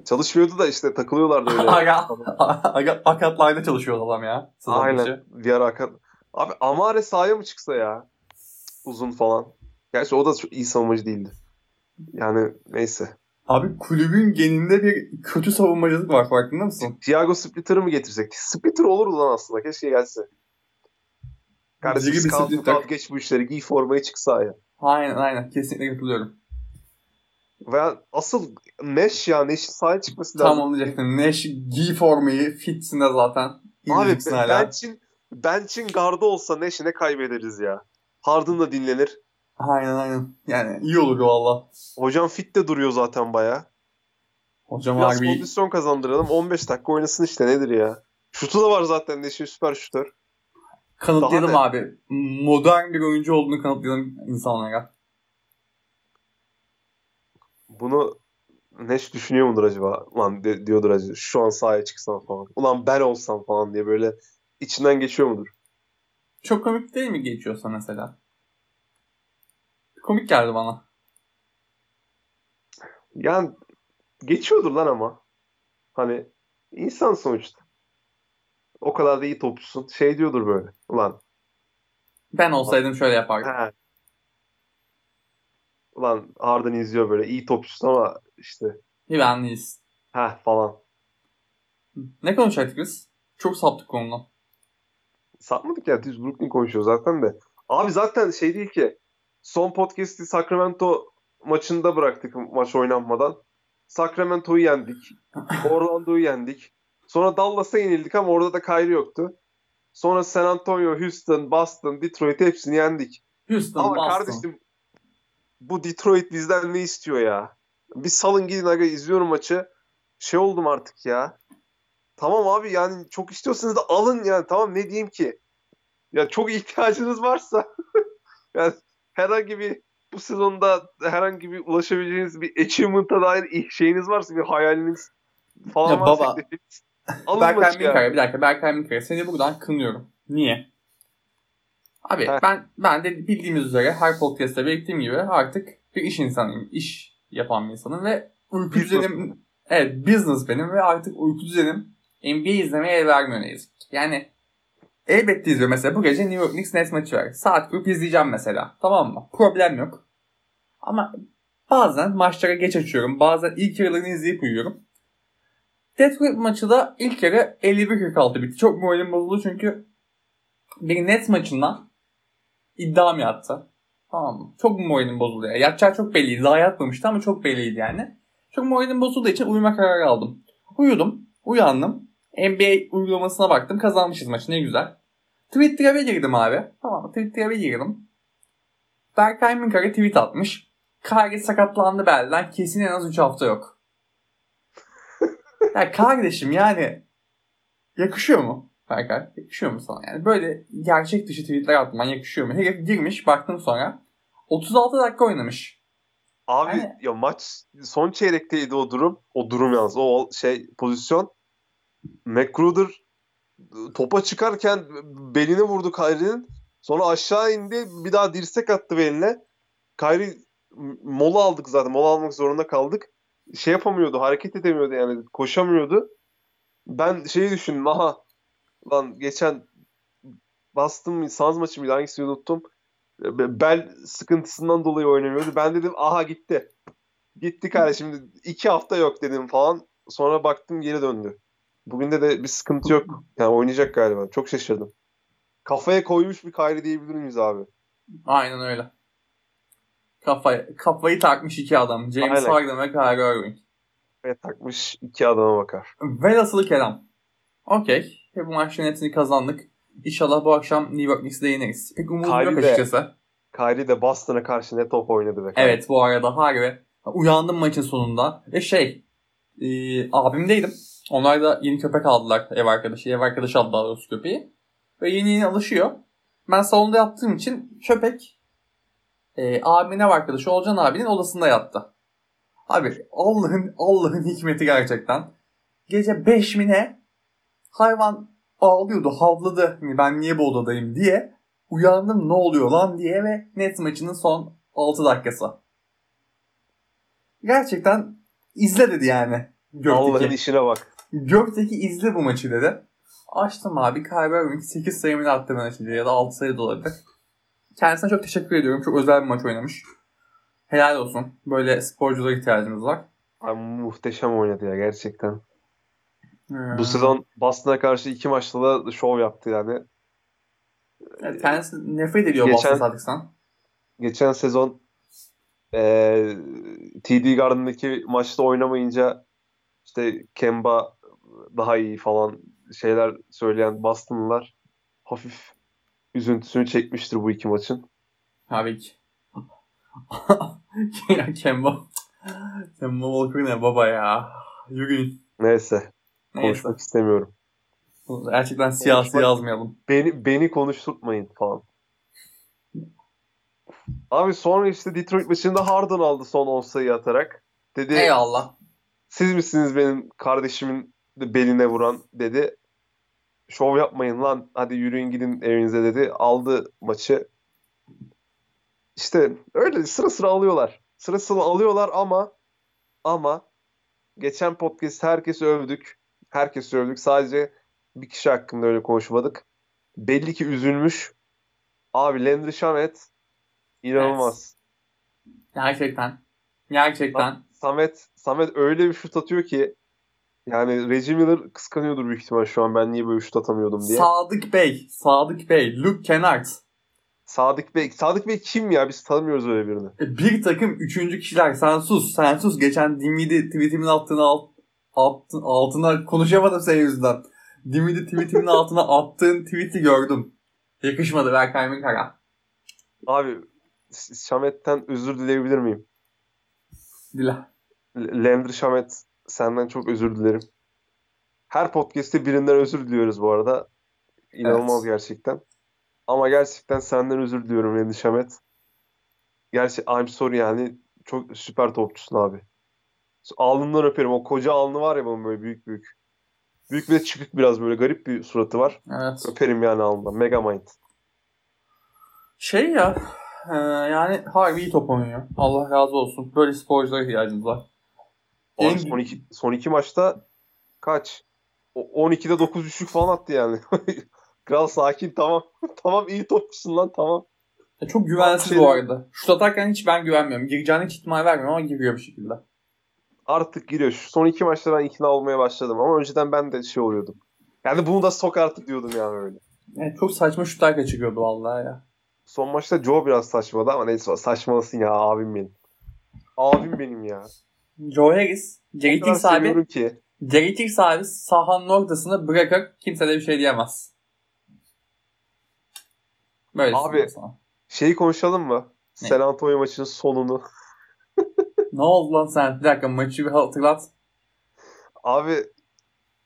Çalışmıyordu da işte takılıyorlardı öyle. akatlarda çalışıyor adam ya. Aynen. Ara akat. Abi Amare sahaya mı çıksa ya? Uzun falan. Gerçi o da çok iyi savunmacı değildi. Yani neyse. Abi kulübün geninde bir kötü savunmacılık var farkında mısın? Thiago Splitter'ı mı getirsek? Splitter olur lan aslında. Keşke gelse. Kardeşim kalk kalk geç bu işleri. Giy formayı çık sahaya. Aynen aynen. Kesinlikle katılıyorum. Veya asıl Neş ya. Neş'in sahaya çıkması lazım. Tam onu diyecektim. Neş giy formayı. Fitsin de zaten. Abi Bench'in Bench'in gardı olsa Neş'i ne kaybederiz ya. Harden da dinlenir. Aynen aynen. Yani iyi olur valla. Hocam fit de duruyor zaten baya. Hocam Biraz harbi... kondisyon kazandıralım. 15 dakika oynasın işte nedir ya. Şutu da var zaten Neş'in süper şutör. Kanıtlayalım abi. Modern bir oyuncu olduğunu kanıtlayalım insanlara. Bunu Neş düşünüyor mudur acaba? Lan de, diyordur acaba şu an sahaya çıksam falan. Ulan ben olsam falan diye böyle içinden geçiyor mudur? Çok komik değil mi geçiyorsa mesela? Komik geldi bana. Yani geçiyordur lan ama. Hani insan sonuçta. O kadar da iyi topçusun. Şey diyordur böyle. Ulan. Ben olsaydım şöyle yapardım. He. Ulan Harden izliyor böyle. iyi topçusun ama işte. Güvenliyiz. Heh falan. Ne konuşacaktık biz? Çok saptık konudan. Sapmadık ya. Düz Brooklyn konuşuyor zaten de. Abi zaten şey değil ki. Son podcast'i Sacramento maçında bıraktık maç oynanmadan. Sacramento'yu yendik. Orlando'yu yendik. Sonra Dallas'a yenildik ama orada da Kyrie yoktu. Sonra San Antonio, Houston, Boston, Detroit hepsini yendik. Houston, ama Boston. kardeşim bu Detroit bizden ne istiyor ya? Bir salın gidin aga izliyorum maçı. Şey oldum artık ya. Tamam abi yani çok istiyorsanız da alın yani tamam ne diyeyim ki? Ya çok ihtiyacınız varsa yani herhangi bir bu sezonda herhangi bir ulaşabileceğiniz bir achievement'a dair şeyiniz varsa bir hayaliniz falan ya varsa baba, Berkay Minkara bir dakika Berkay Minkara seni buradan kınıyorum. Niye? Abi Heh. ben ben de bildiğimiz üzere her podcast'te belirttiğim gibi artık bir iş insanıyım. İş yapan bir insanım ve uyku düzenim evet business benim ve artık uyku düzenim NBA izlemeye el vermiyor ne yazık Yani elbette izliyorum. Mesela bu gece New York Knicks Nets maçı var. Saat kurup izleyeceğim mesela. Tamam mı? Problem yok. Ama bazen maçlara geç açıyorum. Bazen ilk yarılarını izleyip uyuyorum. Detroit maçı da ilk yarı 51-46 bitti. Çok moralim bozuldu çünkü bir net maçından iddiam yattı. Tamam mı? Çok moralim bozuldu ya. Yatacağı çok belliydi. Daha yatmamıştı ama çok belliydi yani. Çok moralim bozulduğu için uyuma kararı aldım. Uyudum. Uyandım. NBA uygulamasına baktım. Kazanmışız maçı. Ne güzel. Twitter'a bir girdim abi. Tamam Twitter'a bir girdim. Berkay Minkar'a tweet atmış. Kari sakatlandı belden kesin en az 3 hafta yok. ya kardeşim yani yakışıyor mu Berkay? Yakışıyor mu sana? Yani böyle gerçek dışı tweetler atman yakışıyor mu? Herif girmiş baktım sonra 36 dakika oynamış. Abi yani... ya maç son çeyrekteydi o durum. O durum yalnız. O şey pozisyon. McGruder topa çıkarken beline vurdu Kyrie'nin. Sonra aşağı indi. Bir daha dirsek attı beline. Kyrie mola aldık zaten. Mola almak zorunda kaldık. Şey yapamıyordu. Hareket edemiyordu yani. Koşamıyordu. Ben şeyi düşündüm. Aha lan geçen bastım Suns maçı mıydı? Hangisini unuttum. Bel sıkıntısından dolayı oynamıyordu. Ben dedim aha gitti. Gitti kardeşim. iki hafta yok dedim falan. Sonra baktım geri döndü. Bugün de de bir sıkıntı yok. Yani oynayacak galiba. Çok şaşırdım. Kafaya koymuş bir Kyrie diyebilir miyiz abi? Aynen öyle. Kafayı, kafayı takmış iki adam. James Harden ve Kyrie Irving. Kafaya takmış iki adama bakar. Velhasılı kelam. Okey. Bu maçın hepsini kazandık. İnşallah bu akşam New York Knicks'e yeneriz. Pek umudum Kyrie yok açıkçası. Kyrie de Boston'a karşı ne top oynadı be. Evet bu arada harbi. Uyandım maçın sonunda. Ve şey e, abimdeydim. Onlar da yeni köpek aldılar ev arkadaşı. Ev arkadaşı aldı daha köpeği. Ve yeni yeni alışıyor. Ben salonda yattığım için köpek e, abimin ev arkadaşı Olcan abinin odasında yattı. Abi Allah'ın Allah'ın hikmeti gerçekten. Gece 5 mi ne hayvan ağlıyordu, havladı. Hani ben niye bu odadayım diye. Uyandım ne oluyor lan diye ve net maçının son 6 dakikası. Gerçekten izle dedi yani. Gökteki. Allah'ın işine bak. Gökteki izle bu maçı dedi. Açtım abi. Kyber Irving 8 sayımını attı ben açınca ya da 6 sayı da olabilir. Kendisine çok teşekkür ediyorum. Çok özel bir maç oynamış. Helal olsun. Böyle sporculara ihtiyacımız var. Abi, muhteşem oynadı ya gerçekten. Hmm. Bu sezon Boston'a karşı iki maçta da şov yaptı yani. Evet, kendisi nefret ediyor geçen, Boston Celtics'tan. Geçen sezon e, TD Garden'daki maçta oynamayınca işte Kemba daha iyi falan şeyler söyleyen Boston'lılar hafif üzüntüsünü çekmiştir bu iki maçın. Tabii ki. ya Kemba. Kemba Walker ne baba ya. Yürüyün. Neyse. Konuşmak Neyse. istemiyorum. Gerçekten siyasi Konuşmak, yazmayalım. Beni, beni konuşturtmayın falan. Abi sonra işte Detroit maçında Harden aldı son 10 sayı atarak. Dedi, Eyvallah. Siz misiniz benim kardeşimin beline vuran dedi. Şov yapmayın lan hadi yürüyün gidin evinize dedi. Aldı maçı. İşte öyle sıra sıra alıyorlar. Sıra sıra alıyorlar ama ama geçen podcast herkesi övdük. Herkesi övdük. Sadece bir kişi hakkında öyle konuşmadık. Belli ki üzülmüş. Abi Landry Shamet inanılmaz. Evet. Gerçekten. Gerçekten. Samet Samet öyle bir şut atıyor ki yani Reggie Miller kıskanıyordur büyük ihtimal şu an ben niye böyle şut atamıyordum diye. Sadık Bey. Sadık Bey. Luke Kennard. Sadık Bey. Sadık Bey kim ya? Biz tanımıyoruz öyle birini. E, bir takım üçüncü kişiler. Sen sus. Sen sus. Geçen Dinwiddie tweetimin altına alt, alt, altına konuşamadım senin yüzünden. Dinwiddie tweetimin altına attığın tweet'i gördüm. Yakışmadı Berkay Kara. Abi Şamet'ten özür dileyebilir miyim? Dile. Landry Şamet senden çok özür dilerim. Her podcast'te birinden özür diliyoruz bu arada. İnanılmaz evet. gerçekten. Ama gerçekten senden özür diliyorum Landry Şamet. Gerçi I'm sorry yani çok süper topçusun abi. Alnından öperim. O koca alnı var ya bunun böyle büyük büyük. Büyük bir de çıkık biraz böyle garip bir suratı var. Evet. Öperim yani alnından. Megamind. Şey ya e, yani harbi iyi top oynuyor. Allah razı olsun. Böyle sporculara ihtiyacımız var. En... Son, iki, son iki maçta kaç? O, 12'de 9 üçlük falan attı yani. Kral sakin tamam. tamam iyi topçusun lan tamam. Ya çok güvensiz şey... bu arada. Şut atarken hiç ben güvenmiyorum. Gireceğine hiç ihtimal vermiyorum ama giriyor bir şekilde. Artık giriyor. Şu son iki maçta ben ikna olmaya başladım ama önceden ben de şey oluyordum. Yani bunu da sok artık diyordum yani öyle. Evet, çok saçma şutlar kaçırıyordu vallahi ya. Son maçta Joe biraz saçmadı ama neyse saçmalısın ya abim benim. Abim benim ya. Joe Harris, Jerry sahibi. Ki. Jerry sahibi sahanın ortasına bırakır kimse de bir şey diyemez. Böyle Abi sana. şeyi konuşalım mı? Ne? San Antonio maçının sonunu. Ne oldu lan sen? Bir dakika maçı bir hatırlat. Abi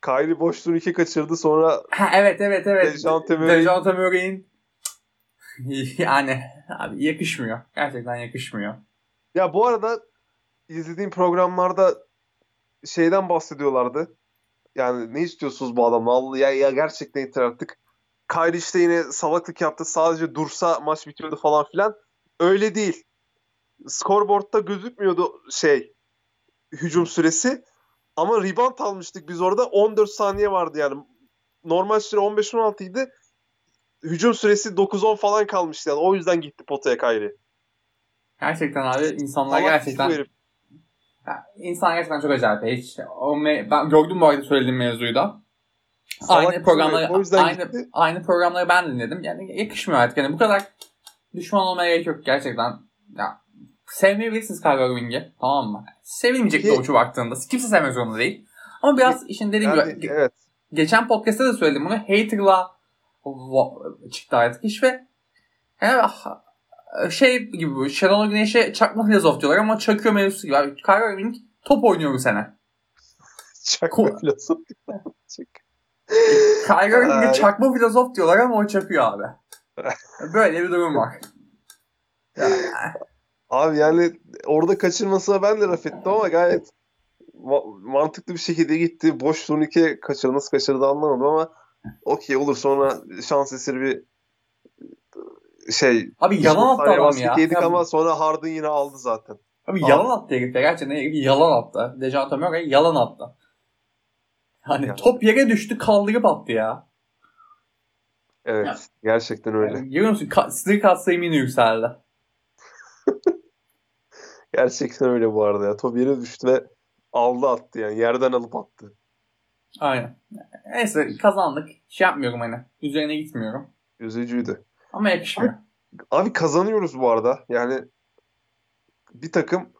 Kyrie boş turnike kaçırdı sonra Ha, evet evet evet. Dejounte Murray- Dejounte Murray'in yani abi yakışmıyor. Gerçekten yakışmıyor. ya bu arada izlediğim programlarda şeyden bahsediyorlardı. Yani ne istiyorsunuz bu adamla? Ya, ya gerçekten yeter artık. Kyrie işte yine salaklık yaptı. Sadece dursa maç bitiyordu falan filan. Öyle değil. Scoreboard'da gözükmüyordu şey hücum süresi. Ama rebound almıştık biz orada. 14 saniye vardı yani. Normal süre 15-16 idi. Hücum süresi 9-10 falan kalmıştı yani. O yüzden gitti potaya Kyrie. Gerçekten abi insanlar Salak gerçekten bu herif. Ya, insan gerçekten çok acayip. Hiç, o me- ben gördüm bu arada söylediğim mevzuyu da. Salak aynı programları aynı, gitti. aynı programları ben dinledim. Yani yakışmıyor artık. Yani bu kadar düşman olmaya gerek yok gerçekten. Ya sevmeyebilirsiniz Kyrie Irving'i. Tamam mı? Sevilmeyecek Ki- oyuncu baktığında. Kimse sevmek zorunda değil. Ama biraz işin dediğim Yani, gibi evet. geçen podcast'ta da söyledim bunu. Hater'la çıktı artık iş ve yani, ah, şey gibi. Şenol Güneş'e çakma filozof diyorlar ama çakıyor mevzusu gibi. Abi, Kyrie Irving top oynuyor bu sene. Çakma Ko- filozof. Kyrie Irving'e çakma filozof diyorlar ama o çakıyor abi. Böyle bir durum var. Abi yani orada kaçırmasına ben de laf ettim ama gayet ma- mantıklı bir şekilde gitti. Boş turnike kaçırdı. Nasıl kaçırdı anlamadım ama okey olur sonra şans eseri bir şey abi yalan attı saniye adam ya. yedik Ya, ama sonra Harden yine aldı zaten. Abi yalan attı herif ya. Gerçekten herif yalan attı. Dejounte Murray yalan attı. Hani Ya. top yere düştü kaldırıp attı ya. Evet. Ya. Gerçekten öyle. Yani, görüyor musun? Ka- Sneak sayımı yine yükseldi. Gerçekten öyle bu arada ya. Top yere düştü ve aldı attı yani. Yerden alıp attı. Aynen. Neyse kazandık. Şey yapmıyorum hani. Üzerine gitmiyorum. Üzücüydü. Ama yakışmıyor. Abi kazanıyoruz bu arada. Yani bir takım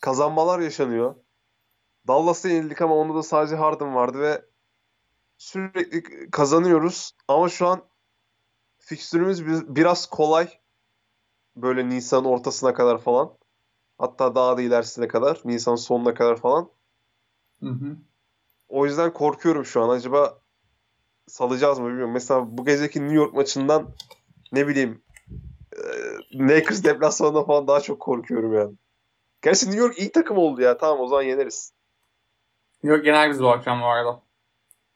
kazanmalar yaşanıyor. Dallas'a yenildik ama onda da sadece Harden vardı ve sürekli kazanıyoruz. Ama şu an fikstürümüz bir- biraz kolay. Böyle Nisan ortasına kadar falan. Hatta daha da ilerisine kadar. Nisan sonuna kadar falan. Hı hı. O yüzden korkuyorum şu an. Acaba salacağız mı bilmiyorum. Mesela bu geceki New York maçından ne bileyim e, Lakers deplasmanında falan daha çok korkuyorum yani. Gerçi New York iyi takım oldu ya. Tamam o zaman yeneriz. Yok genel biz bu akşam bu arada.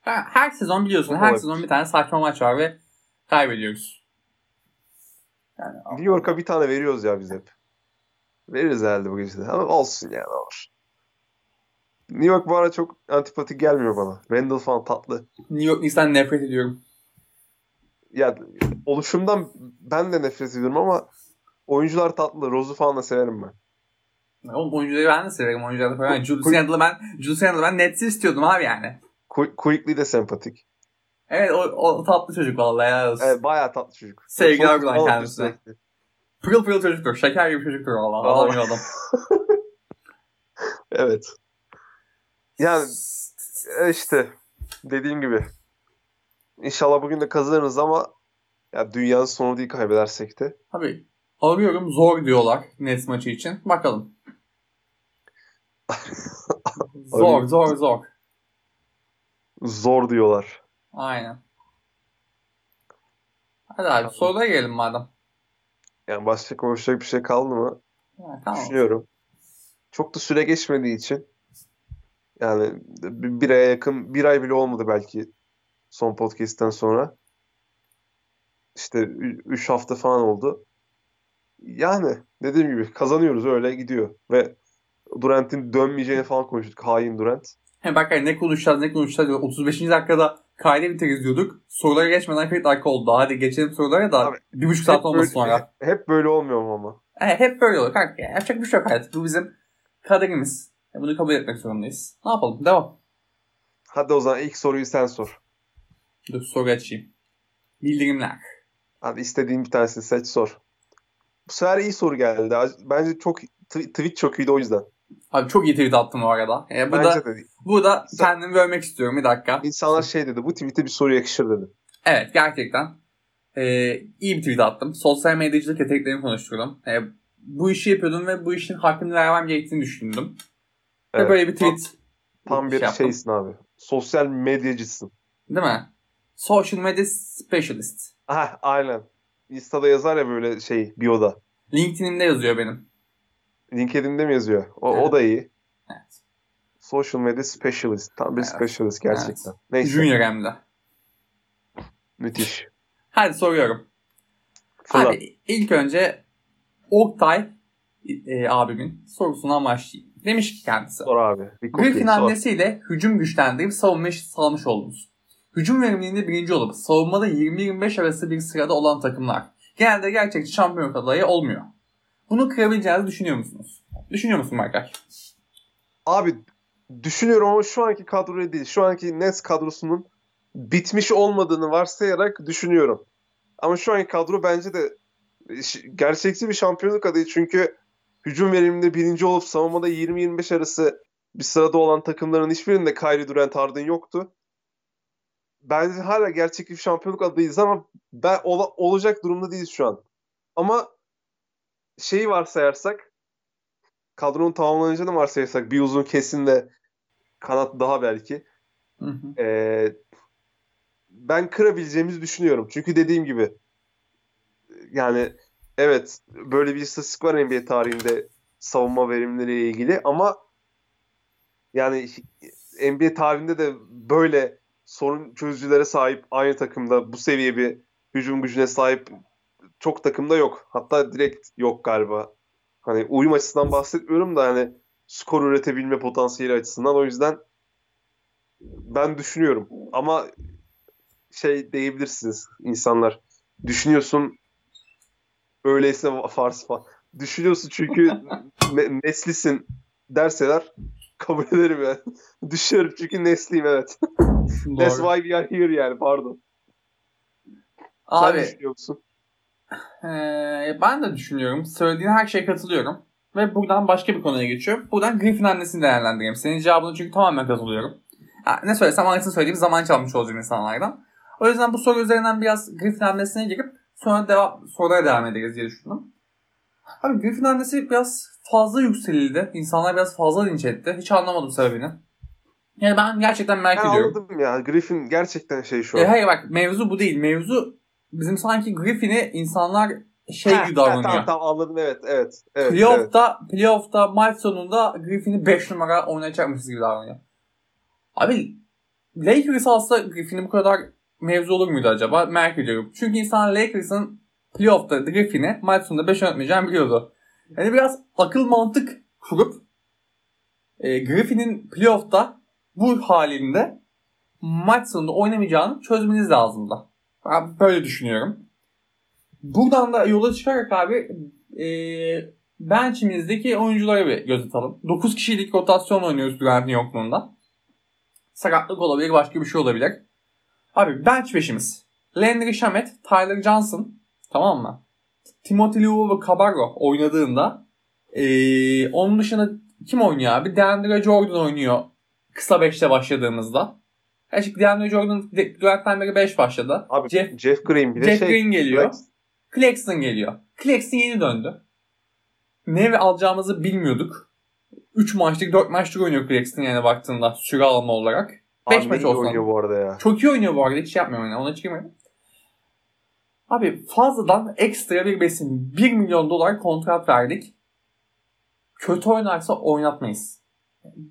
Her, her sezon biliyorsun her Olabilir. sezon bir tane saçma maç var ve kaybediyoruz. Yani, New York'a bir tane veriyoruz ya biz hep. Veririz herhalde bu gece de. Ama olsun yani olur. New York bu ara çok antipatik gelmiyor bana. Randall falan tatlı. New York Knicks'ten nefret ediyorum. Ya oluşumdan ben de nefret ediyorum ama oyuncular tatlı. Rose'u falan da severim ben. Oğlum oyuncuları ben de severim. Oyuncuları da falan. Julius Randle'ı ben, Julius Randle'ı ben Nets'i istiyordum abi yani. Qu- Quickly de sempatik. Evet o, o tatlı çocuk vallahi ya. Evet, bayağı tatlı çocuk. Sevgiler buradan kendisine. sürekli. Pırıl pırıl çocuktur. Şeker gibi çocuktur valla. Adam gibi adam. Evet. Yani e, işte dediğim gibi. İnşallah bugün de kazanırız ama ya dünyanın sonu değil kaybedersek de. Abi arıyorum zor diyorlar Nets maçı için. Bakalım. zor zor zor. Zor diyorlar. Aynen. Hadi abi sorulara gelelim madem. Yani başka konuşacak bir şey kaldı mı? Ha, tamam. Düşünüyorum. Çok da süre geçmediği için yani bir, bir aya yakın bir ay bile olmadı belki son podcast'ten sonra. İşte 3 hafta falan oldu. Yani dediğim gibi kazanıyoruz öyle gidiyor. Ve Durant'in dönmeyeceğini falan konuştuk. Hain Durant. He bak hani ne konuşacağız ne konuşacağız diyor. 35. dakikada kaydı biteriz diyorduk. Sorulara geçmeden 40 dakika oldu. Hadi geçelim sorulara da Abi, bir buçuk saat olmasın sonra. hep böyle olmuyor mu ama? He, hep böyle olur kanka. Ya, Yapacak bir şey yok hayat. Bu bizim kaderimiz. Bunu kabul etmek zorundayız. Ne yapalım? Devam. Hadi o zaman ilk soruyu sen sor. Dur soru açayım. Bildirimler. Hadi istediğin bir tanesini seç sor. Bu sefer iyi soru geldi. Bence çok tw- tweet çok iyiydi o yüzden. Abi çok iyi tweet attım o arada. E, bu da, bu da kendimi övmek istiyorum bir dakika. İnsanlar şey dedi. Bu tweet'e bir soru yakışır dedi. Evet gerçekten. e, iyi bir tweet attım. Sosyal medyacılık yeteneklerini konuşturdum. E, bu işi yapıyordum ve bu işin hakkını vermem gerektiğini düşündüm. Evet, ve böyle bir tweet Tam, tam bir şey şeysin abi. Sosyal medyacısın. Değil mi? Social media specialist. Ha, aynen. Insta'da yazar ya böyle şey bio'da. LinkedIn'imde yazıyor benim. LinkedIn'de mi yazıyor? O, evet. o da iyi. Evet. Social media specialist. Tam bir evet. specialist gerçekten. Evet. Neyse. Junior hem de. Müthiş. Hadi soruyorum. Fırlat. Abi ilk önce Oktay e, abimin sorusundan başlayayım. Demiş ki kendisi. Sor abi. Griffin hamlesiyle hücum güçlendirip savunma sağlamış oldunuz. Hücum verimliliğinde birinci olup savunmada 20-25 arası bir sırada olan takımlar genelde gerçekçi şampiyon adayı olmuyor. Bunu kırabileceğinizi düşünüyor musunuz? Düşünüyor musun Markay? Abi düşünüyorum ama şu anki kadroya değil. Şu anki Nets kadrosunun bitmiş olmadığını varsayarak düşünüyorum. Ama şu anki kadro bence de gerçekçi bir şampiyonluk adayı. Çünkü hücum veriminde birinci olup savunmada 20-25 arası bir sırada olan takımların hiçbirinde Kyrie Durant Harden yoktu. Bence hala gerçek bir şampiyonluk adayız ama ben ol, olacak durumda değiliz şu an. Ama şeyi varsayarsak kadronun tamamlanacağını varsayarsak bir uzun kesin de kanat daha belki. Hı hı. E, ben kırabileceğimizi düşünüyorum. Çünkü dediğim gibi yani evet böyle bir istatistik var NBA tarihinde savunma verimleriyle ilgili ama yani NBA tarihinde de böyle sorun çözücülere sahip aynı takımda bu seviye bir hücum gücüne sahip çok takımda yok. Hatta direkt yok galiba. Hani uyum açısından bahsetmiyorum da hani skor üretebilme potansiyeli açısından o yüzden ben düşünüyorum. Ama şey diyebilirsiniz insanlar. Düşünüyorsun öyleyse fars falan. Düşünüyorsun çünkü ne, neslisin derseler kabul ederim yani. Düşüyorum çünkü nesliyim evet. That's why we are here yani pardon. Abi, Sen düşünüyor musun? Ee, ben de düşünüyorum. Söylediğin her şeye katılıyorum. Ve buradan başka bir konuya geçiyorum. Buradan Griffin annesini değerlendireyim. Senin cevabını çünkü tamamen katılıyorum. Yani ne söylesem aynısını söyleyeyim zaman çalmış olacağım insanlardan. O yüzden bu soru üzerinden biraz Griffin hamlesine girip sonra devam, sorulara devam ederiz diye düşündüm. Abi Griffin hamlesi biraz fazla yükselildi. İnsanlar biraz fazla linç etti. Hiç anlamadım sebebini. Yani ben gerçekten merak ben ediyorum. Anladım ya. Griffin gerçekten şey şu e, an. E, hayır bak mevzu bu değil. Mevzu bizim sanki Griffin'i insanlar şey gibi davranıyor. tamam tamam anladım evet evet. evet playoff'ta, evet. playoff'ta maç sonunda Griffin'i 5 numara oynayacakmışız gibi davranıyor. Abi Lakers alsa Griffin'i bu kadar mevzu olur muydu acaba? Merak ediyorum. Çünkü insan Lakers'ın playoff'ta Griffin'i maç sonunda 5 oynatmayacağını biliyordu. Yani biraz akıl mantık kurup e, Griffin'in playoff'ta bu halinde maç sonunda oynamayacağını çözmeniz lazımdı. Ben böyle düşünüyorum. Buradan da yola çıkarak abi e, bench'imizdeki oyunculara bir göz atalım. 9 kişilik rotasyon oynuyoruz Durant'in yokluğunda. Sakatlık olabilir, başka bir şey olabilir. Abi bench beşimiz. Landry Shamet, Tyler Johnson. Tamam mı? Timothy Luo ve Cabarro oynadığında ee, onun dışında kim oynuyor abi? DeAndre Jordan oynuyor kısa 5'te başladığımızda. Gerçi DeAndre Jordan Durant'tan beri 5 başladı. Abi Jeff, Jeff Green bir de Jeff şey, Green geliyor. Flex. Claxton geliyor. Claxton yeni döndü. Ne alacağımızı bilmiyorduk. 3 maçlık 4 maçlık oynuyor Claxton yani baktığında süre alma olarak. 5 maç olsun. oynuyor bu arada ya. Çok iyi oynuyor bu arada. Hiç şey yapmıyorum yani. Ona çıkmıyorum. Abi fazladan ekstra bir besin 1 milyon dolar kontrat verdik. Kötü oynarsa oynatmayız.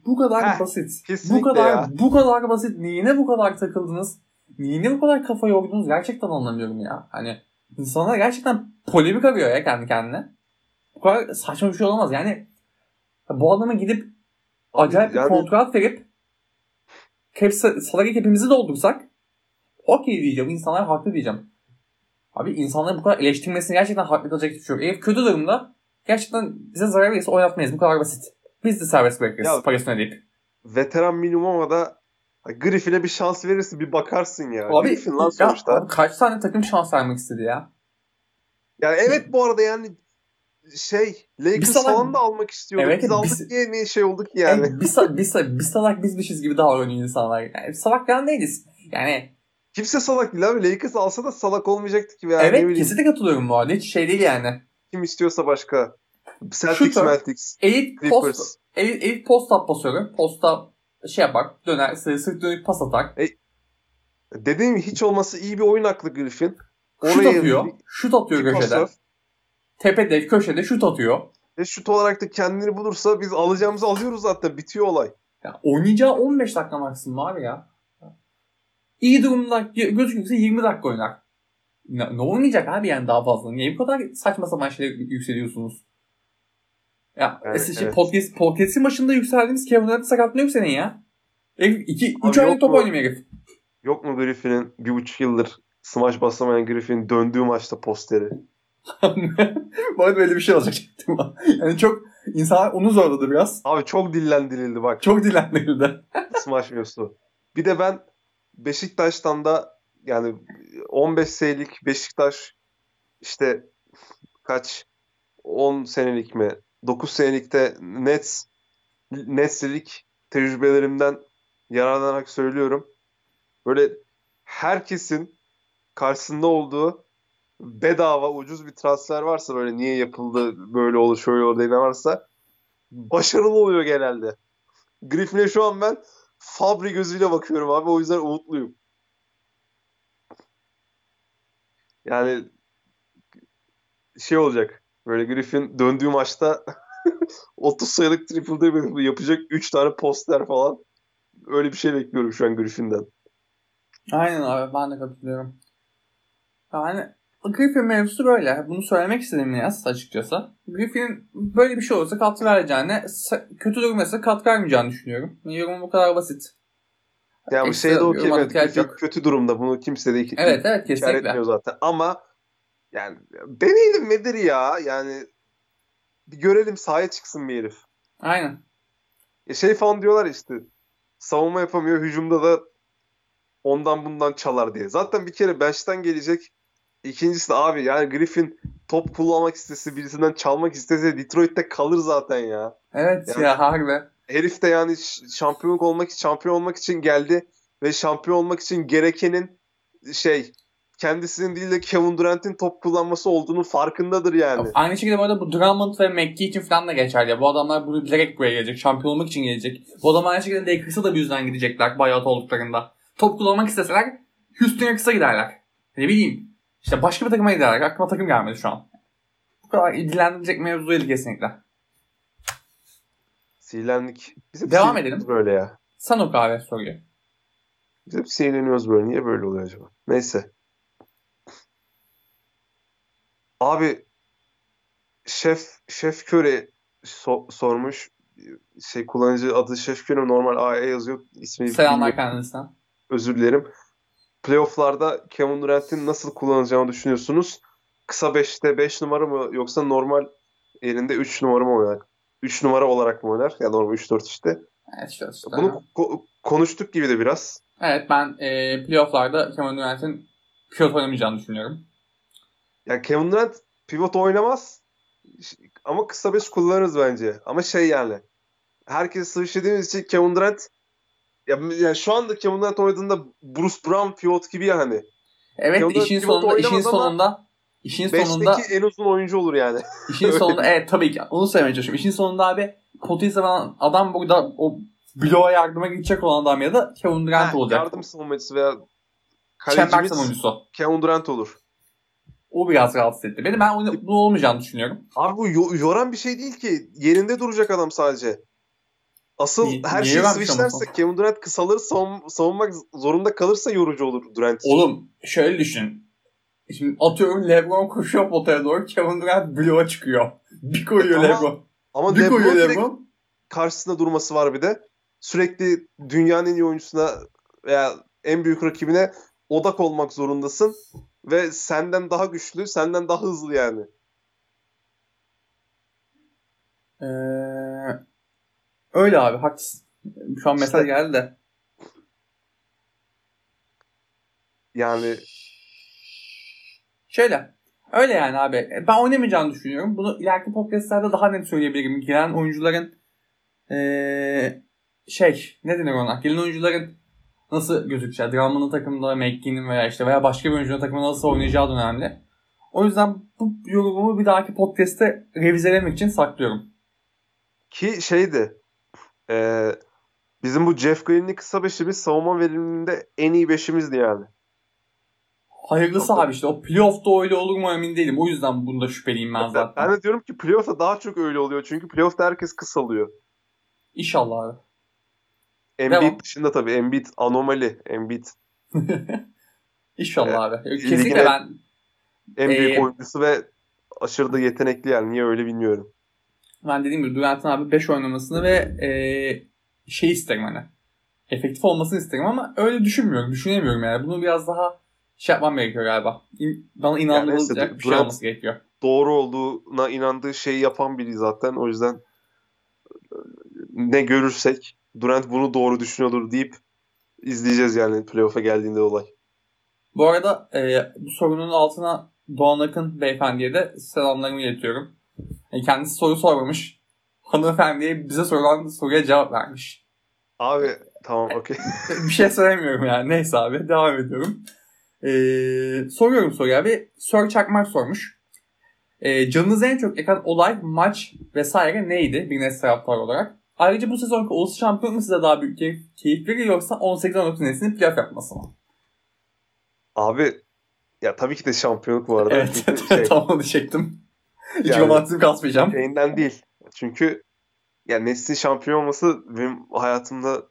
Bu kadar Heh, basit. Bu kadar ya. bu kadar basit. Neyine bu kadar takıldınız? Neyine bu kadar kafa yordunuz? Gerçekten anlamıyorum ya. Hani insanlar gerçekten polemik arıyor ya kendi kendine. Bu kadar saçma bir şey olamaz. Yani bu adama gidip acayip yani... bir kontrat verip cap, salary cap'imizi doldursak okey diyeceğim. İnsanlar haklı diyeceğim. Abi insanların bu kadar eleştirmesini gerçekten haklı kalacak hiçbir şey yok. Eğer kötü durumda gerçekten bize zarar verirse oynatmayız. Bu kadar basit. Biz de serbest bırakırız ya, parasını ödeyip. Veteran minimuma da Griffin'e bir şans verirsin bir bakarsın ya. Abi, Griffin lan sonuçta. Ya, abi kaç tane takım şans vermek istedi ya? Yani evet bu arada yani şey Lakers salak, falan da almak istiyorduk. Evet, biz aldık biz, diye ne şey olduk yani. yani bir, bir, bir, bir salak bizmişiz gibi davranıyor insanlar. Yani salak falan değiliz. Yani Kimse salak değil abi. Lakers alsa da salak olmayacaktı ki. Yani. Evet kesinlikle katılıyorum bu arada. Hiç şey değil yani. Kim istiyorsa başka. Celtics, Celtics. Elit post, elit, elit post up basıyorum. Posta şey yapar. Döner. Sırt, dönük pas atar. E, dediğim hiç olması iyi bir oyun aklı Griffin. Şut atıyor. Şut atıyor köşeden. Tepede, köşede şut atıyor. Ve şut olarak da kendini bulursa biz alacağımızı alıyoruz zaten. Bitiyor olay. Ya oynayacağı 15 dakika maksimum abi ya. İyi durumda gözükürse 20 dakika oynar. Ne, ne oynayacak abi yani daha fazla? Niye bu kadar saçma sapan şeyler yükseliyorsunuz? Ya evet, şey, evet. podcast, podcast'in başında yükseldiğimiz Kevin Durant sakatlığı yok senin ya. 2-3 aylık top oynamıyor herif. Yok mu Griffin'in bir buçuk yıldır smash basamayan Griffin döndüğü maçta posteri? Bu arada böyle bir şey olacak. yani çok insan onu zorladı biraz. Abi çok dillendirildi bak. Çok dillendirildi. smash mevzusu. Bir de ben Beşiktaş'tan da yani 15 senelik Beşiktaş işte kaç 10 senelik mi 9 senelikte Nets Nets'lik tecrübelerimden yararlanarak söylüyorum. Böyle herkesin karşısında olduğu bedava ucuz bir transfer varsa böyle niye yapıldı böyle olur şöyle olur diye varsa başarılı oluyor genelde. Griffin'e şu an ben Fabri gözüyle bakıyorum abi. O yüzden umutluyum. Yani şey olacak. Böyle Griffin döndüğü maçta 30 sayılık triple double yapacak 3 tane poster falan. Öyle bir şey bekliyorum şu an Griffin'den. Aynen abi ben de katılıyorum. Yani Griffin mevzusu böyle. Bunu söylemek istedim biraz açıkçası. Griffin böyle bir şey olursa katkı vereceğine, kötü durumda katkı vermeyeceğini düşünüyorum. Yorumum bu kadar basit. Ya bu şey de okey. Evet, kötü durumda. Bunu kimse de iki, evet, evet, kesinlikle. zaten. Ama yani deneyelim nedir ya? Yani bir görelim sahaya çıksın bir herif. Aynen. E şey falan diyorlar işte savunma yapamıyor hücumda da ondan bundan çalar diye. Zaten bir kere bench'ten gelecek İkincisi de abi yani Griffin top kullanmak istese birisinden çalmak istese Detroit'te kalır zaten ya. Evet yani, ya harbi. Herif de yani şampiyonluk olmak şampiyon olmak için geldi ve şampiyon olmak için gerekenin şey kendisinin değil de Kevin Durant'in top kullanması olduğunu farkındadır yani. Aynı şekilde bu arada bu Drummond ve McGee için falan da geçerli. Ya. Bu adamlar bunu bilerek buraya gelecek. Şampiyon olmak için gelecek. Bu adamlar aynı şekilde Lakers'a da bir yüzden gidecekler buyout olduklarında. Top kullanmak isteseler Houston'a kısa giderler. Ne bileyim işte başka bir takıma giderek aklıma takım gelmedi şu an. Bu kadar ilgilendirecek mevzu değil kesinlikle. Sinirlendik. Biz Devam edelim. Böyle ya. Sen o kahve soruyu. Biz hep sinirleniyoruz böyle. Niye böyle oluyor acaba? Neyse. Abi Şef Şef Köre so- sormuş. Şey kullanıcı adı Şef Köre normal AE yazıyor. İsmini Selamlar kendisine. Özür dilerim playofflarda Kevin Durant'in nasıl kullanacağını düşünüyorsunuz? Kısa 5'te 5 numara mı yoksa normal yerinde 3 numara mı oynar? 3 numara olarak mı oynar? Ya normal 3-4 işte. Evet işte. Bunu ko- konuştuk gibi de biraz. Evet ben e, playofflarda Kevin Durant'in pivot oynamayacağını düşünüyorum. Ya Kevin Durant pivot oynamaz ama kısa 5 kullanırız bence. Ama şey yani herkes sıvışladığımız için Kevin Durant ya, yani şu anda Kevin Durant oynadığında Bruce Brown pivot gibi ya hani. Evet Kevin işin sonunda işin sonunda işin sonunda en uzun oyuncu olur yani. İşin sonunda evet tabii ki onu söylemeye çalışıyorum. İşin sonunda abi poteyi savunan adam burada o bloğa yardıma gidecek olan adam ya da Kevin Durant ha, olacak. Yardım savunmacısı veya Çember savunucusu. Kevin Durant olur. O biraz rahatsız etti beni. Ben bunu olmayacağını düşünüyorum. Abi bu yoran bir şey değil ki. Yerinde duracak adam sadece. Asıl Niye, her şeyi switchlerse Kevin Durant kısaları savun, savunmak zorunda kalırsa yorucu olur Durant için. Oğlum şöyle düşün. Şimdi atıyorum Lebron koşuyor potaya doğru Kevin Durant bloğa çıkıyor. Bir koyuyor ama, Lebron. Ama bir Lebron koyuyor Lebron. karşısında durması var bir de. Sürekli dünyanın en iyi oyuncusuna veya en büyük rakibine odak olmak zorundasın. Ve senden daha güçlü, senden daha hızlı yani. Ee, Öyle abi haklısın. Şu an mesaj geldi de. Yani şöyle. Öyle yani abi. Ben oynamayacağını düşünüyorum. Bunu ileriki podcastlerde daha net söyleyebilirim. Giren oyuncuların ee, şey ne denir ona? Gelen oyuncuların nasıl gözükeceği, Drummond'un takımında McGinn'in veya işte veya başka bir oyuncunun takımında nasıl oynayacağı önemli. O yüzden bu yorumumu bir dahaki podcast'te revizelemek için saklıyorum. Ki şeydi e, bizim bu Jeff Green'li kısa beşimiz savunma veriminde en iyi beşimizdi yani. Hayırlısı abi işte o playoff'ta öyle olur mu emin değilim. O yüzden bunda şüpheliyim ben zaten. Ben de diyorum ki playoff'ta daha çok öyle oluyor. Çünkü playoff'ta herkes kısalıyor. İnşallah abi. Embiid Devam. dışında tabii. Embiid anomali. Embiid. İnşallah ee, abi. Kesinlikle ben en büyük ee, oyuncusu ve aşırı da yetenekli yani. Niye öyle bilmiyorum. Ben dediğim gibi Durant'ın abi 5 oynamasını ve e, şey isterim hani. Efektif olmasını isterim ama öyle düşünmüyorum. Düşünemiyorum yani. Bunu biraz daha şey yapmam gerekiyor galiba. İn, bana inandırılacak yani bir şey olması gerekiyor. Doğru olduğuna inandığı şeyi yapan biri zaten. O yüzden ne görürsek Durant bunu doğru düşünüyordur deyip izleyeceğiz yani playoff'a geldiğinde olay. Bu arada e, bu sorunun altına Doğan Akın beyefendiye de selamlarımı iletiyorum. Yani kendisi soru sormamış. Hanımefendiye bize sorulan soruya cevap vermiş. Abi tamam okey. bir şey söylemiyorum yani. Neyse abi devam ediyorum. Ee, soruyorum soruyu abi. Sir Çakmak sormuş. Ee, canınızı en çok yakan olay, maç vesaire neydi bir net taraftar olarak? Ayrıca bu sezonki Ulusal Şampiyonluk size daha büyük keyif, keyif veriyor yoksa 18-19 neslinin playoff yapması mı? Abi ya tabii ki de şampiyonluk bu arada. Evet, şey, tam onu çektim. Hiç yani, romantizm kasmayacağım. Şeyinden değil. Çünkü yani Nets'in şampiyon olması benim hayatımda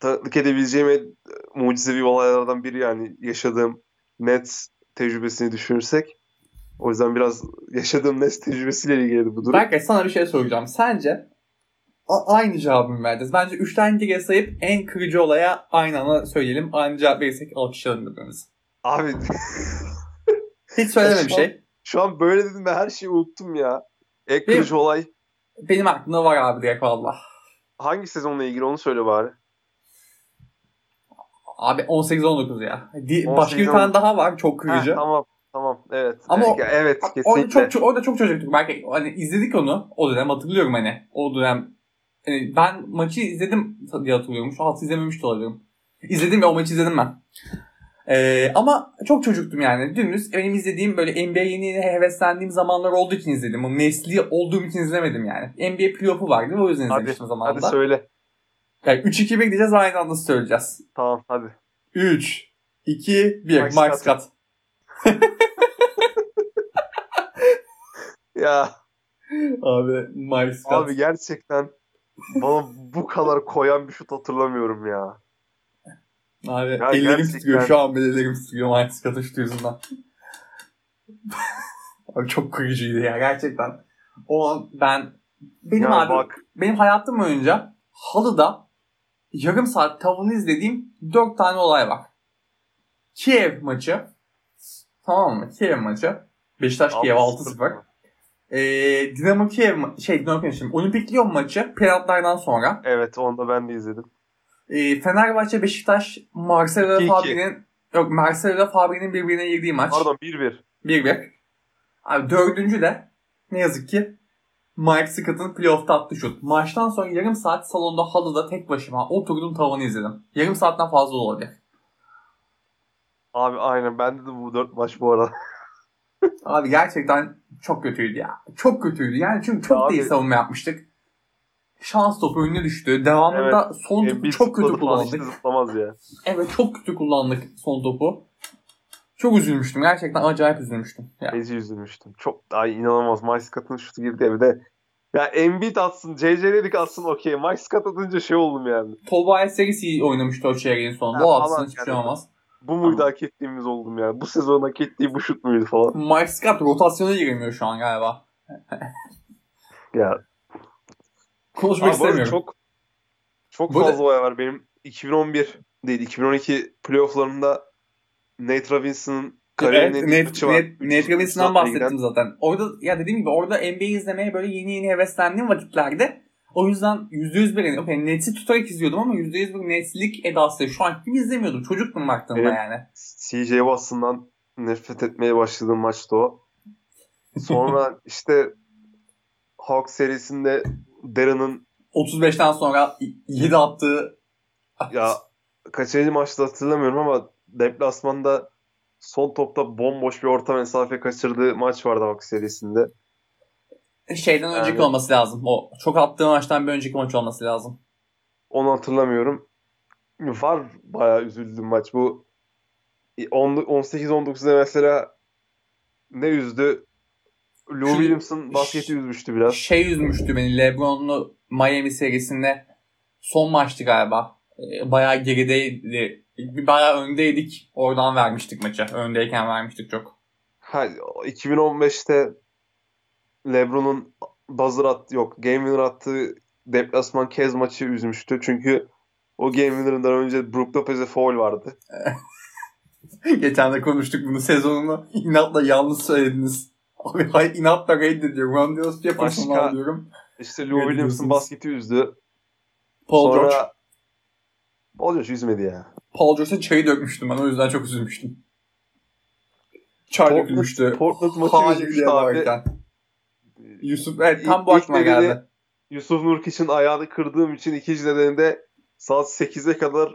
tanıklık edebileceğim en mucizevi olaylardan biri yani yaşadığım Nets tecrübesini düşünürsek. O yüzden biraz yaşadığım Nets tecrübesiyle ilgili bu durum. Belki sana bir şey soracağım. Sence a- aynı cevabımı verdiniz. Bence 3 tane geriye sayıp en kırıcı olaya aynı anda söyleyelim. Aynı cevap verirsek alkışlayalım birbirimizi. Abi. Hiç söyleme bir şey. Şu an böyle dedim ben her şeyi unuttum ya. En kırıcı benim, olay. Benim aklımda var abi direkt valla. Hangi sezonla ilgili onu söyle bari. Abi 18-19 ya. Di- 18, başka bir tane daha var çok kırıcı. Heh, tamam tamam evet. Ama evet, evet kesinlikle. Orada çok, çok, orada çok çocuktuk. Belki hani izledik onu o dönem hatırlıyorum hani. O dönem yani ben maçı izledim diye hatırlıyorum. Şu an izlememiş de olabilirim. İzledim ya o maçı izledim ben. Ee, ama çok çocuktum yani. Dümdüz benim izlediğim böyle NBA yeni yeni heveslendiğim zamanlar olduğu için izledim. O nesli olduğum için izlemedim yani. NBA playoff'u vardı o yüzden izlemiştim hadi, zamanında. Hadi söyle. Yani 3-2-1 gideceğiz aynı anda söyleyeceğiz. Tamam hadi. 3, 2, 1. Mike, Mike Scott. ya. Abi Mike Scott. Abi gerçekten bana bu kadar koyan bir şut hatırlamıyorum ya. Abi ya ellerim gerçekten... titriyor. Şu an bile ellerim titriyor Scott'ın şutu yüzünden. abi çok kırıcıydı ya gerçekten. O an ben benim ya abi bak. benim hayatım boyunca halıda yarım saat tavanı izlediğim dört tane olay var. Kiev maçı. Tamam mı? Kiev maçı. Beşiktaş Kiev 6-0. Ee, Dinamo Kiev şey Dinamo Kiev şimdi Olimpik Lyon maçı penaltılardan sonra. Evet onu da ben de izledim. Ee, Fenerbahçe Beşiktaş Marcelo ile Fabri'nin yok Marcelo ile Fabri'nin birbirine girdiği maç. Pardon 1-1. 1-1. Abi dördüncü de ne yazık ki Mike Scott'ın playoff'ta attığı şut. Maçtan sonra yarım saat salonda halıda tek başıma oturdum tavanı izledim. Yarım saatten fazla olabilir. Abi aynen bende de bu dört maç bu arada. Abi gerçekten çok kötüydü ya. Çok kötüydü. Yani çünkü çok değil savunma yapmıştık. Şans topu önüne düştü. Devamında evet. son topu çok kötü kullandık. Zıplamaz ya. Evet çok kötü kullandık son topu. Çok üzülmüştüm. Gerçekten acayip üzülmüştüm. Yani. Ezi üzülmüştüm. Çok ay inanılmaz. Mike Scott'ın şutu girdi evde. Ya Embiid atsın, dedik atsın okey. Mike Scott atınca şey oldum yani. Tobias Harris iyi oynamıştı o çeyreğin sonunda. o atsın hiçbir şey olmaz. Bu muydu hak ettiğimiz oldum yani. Bu sezon hak ettiği bu şut muydu falan. Mike Scott rotasyona giremiyor şu an galiba. ya. Konuşmak Abi istemiyorum. Çok çok Burada... fazla olay var. Benim 2011 değil 2012 playofflarında Nate Robinson'ın kariyerinin evet, Nate, var. Nate, Nate Robinson'dan bahsettim zaten. Orada ya dediğim gibi orada NBA izlemeye böyle yeni yeni heveslendiğim vakitlerde o yüzden %100 bir okay, Nets'i tutarak izliyordum ama %100 bir Nets'lik edası şu an kim izlemiyordum. Çocuktum baktığımda evet, yani. CJ Watson'dan nefret etmeye başladığım maçtı o. Sonra işte Hawks serisinde Darren'ın 35'ten sonra 7 attığı ya kaçıncı maçta hatırlamıyorum ama deplasmanda son topta bomboş bir orta mesafe kaçırdığı maç vardı bak serisinde. Şeyden önceki yani, olması lazım. O çok attığı maçtan bir önceki maç olması lazım. Onu hatırlamıyorum. Var bayağı üzüldüm maç. Bu 18-19'da mesela ne üzdü? Lou Williams'ın basketi üzmüştü biraz. Şey üzmüştü beni. LeBron'lu Miami serisinde son maçtı galiba. Ee, bayağı gerideydi. Bayağı öndeydik. Oradan vermiştik maçı. Öndeyken vermiştik çok. Ha, 2015'te LeBron'un buzzer attı yok. Game winner attığı deplasman Kez maçı üzmüştü. Çünkü o game winner'ından önce Brook Lopez'e foul vardı. Geçen de konuştuk bunu. Sezonunu inatla yanlış söylediniz. Abi hayır inatla reddediyorum. Grandios Jefferson'u Başka, alıyorum. İşte Lou Williams'ın basketi üzdü. Paul Sonra George. Paul George üzmedi ya. Paul George'a çayı dökmüştüm ben. O yüzden çok üzülmüştüm. Çay Portland, dökülmüştü. Portland maçı üzmüştü abi. Yusuf evet tam bu aklıma geldi. Yusuf Nurkiç'in ayağını kırdığım için ikinci nedeninde saat 8'e kadar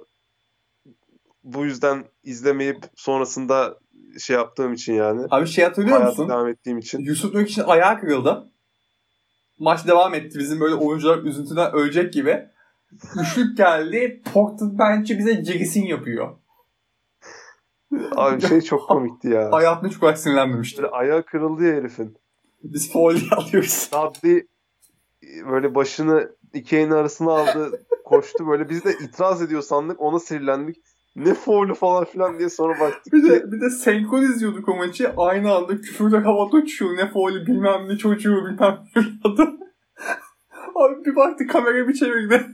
bu yüzden izlemeyip sonrasında şey yaptığım için yani. Abi şey hatırlıyor musun? devam ettiğim için. Yusuf Nurkiç'in ayağı kırıldı. Maç devam etti. Bizim böyle oyuncular üzüntüden ölecek gibi. Üçlük geldi. Portland bence bize Jerisin yapıyor. Abi şey çok komikti ya. Hayatında çok kadar sinirlenmemişti. Ayağı kırıldı ya herifin. Biz foul alıyoruz. Saddi böyle başını iki elin arasına aldı koştu böyle biz de itiraz ediyor sandık ona sinirlendik. Ne foul'u falan filan diye sonra baktık. Bir de, bir de senkron izliyorduk o maçı. Aynı anda küfürle havada uçuyor. Ne foul'ü bilmem ne çocuğu bilmem ne adı. Abi bir baktı kamera bir çevirdi.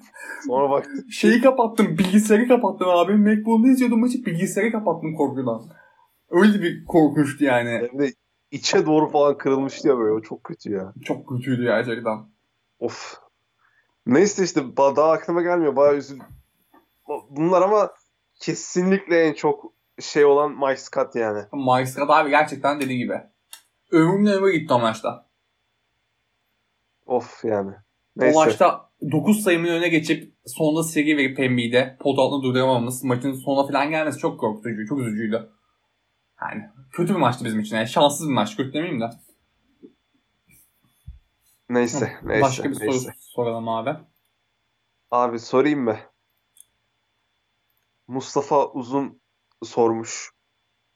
Sonra baktık. Şeyi kapattım. Bilgisayarı kapattım abi. Macbook'ta izliyordum maçı. Bilgisayarı kapattım korkudan. Öyle bir korkunçtu yani. Hem de içe doğru falan kırılmıştı ya böyle. O çok kötü ya. Çok kötüydü gerçekten. Of. Neyse işte daha aklıma gelmiyor. Bayağı üzül. Bunlar ama kesinlikle en çok şey olan Mike Scott yani. Mike Scott abi gerçekten dediği gibi. Ömrümle ömür gitti o maçta. Of yani. Neyse. O maçta 9 sayımın önüne geçip sonunda seri verip Embiid'e pot altında durduramamamız, maçın sonuna falan gelmesi çok korkutucu, çok üzücüydü. Yani kötü bir maçtı bizim için. Yani şanssız bir maç. Kötü demeyeyim de. Neyse. neyse Başka bir neyse. soru soralım abi. Abi sorayım mı? Mustafa Uzun sormuş.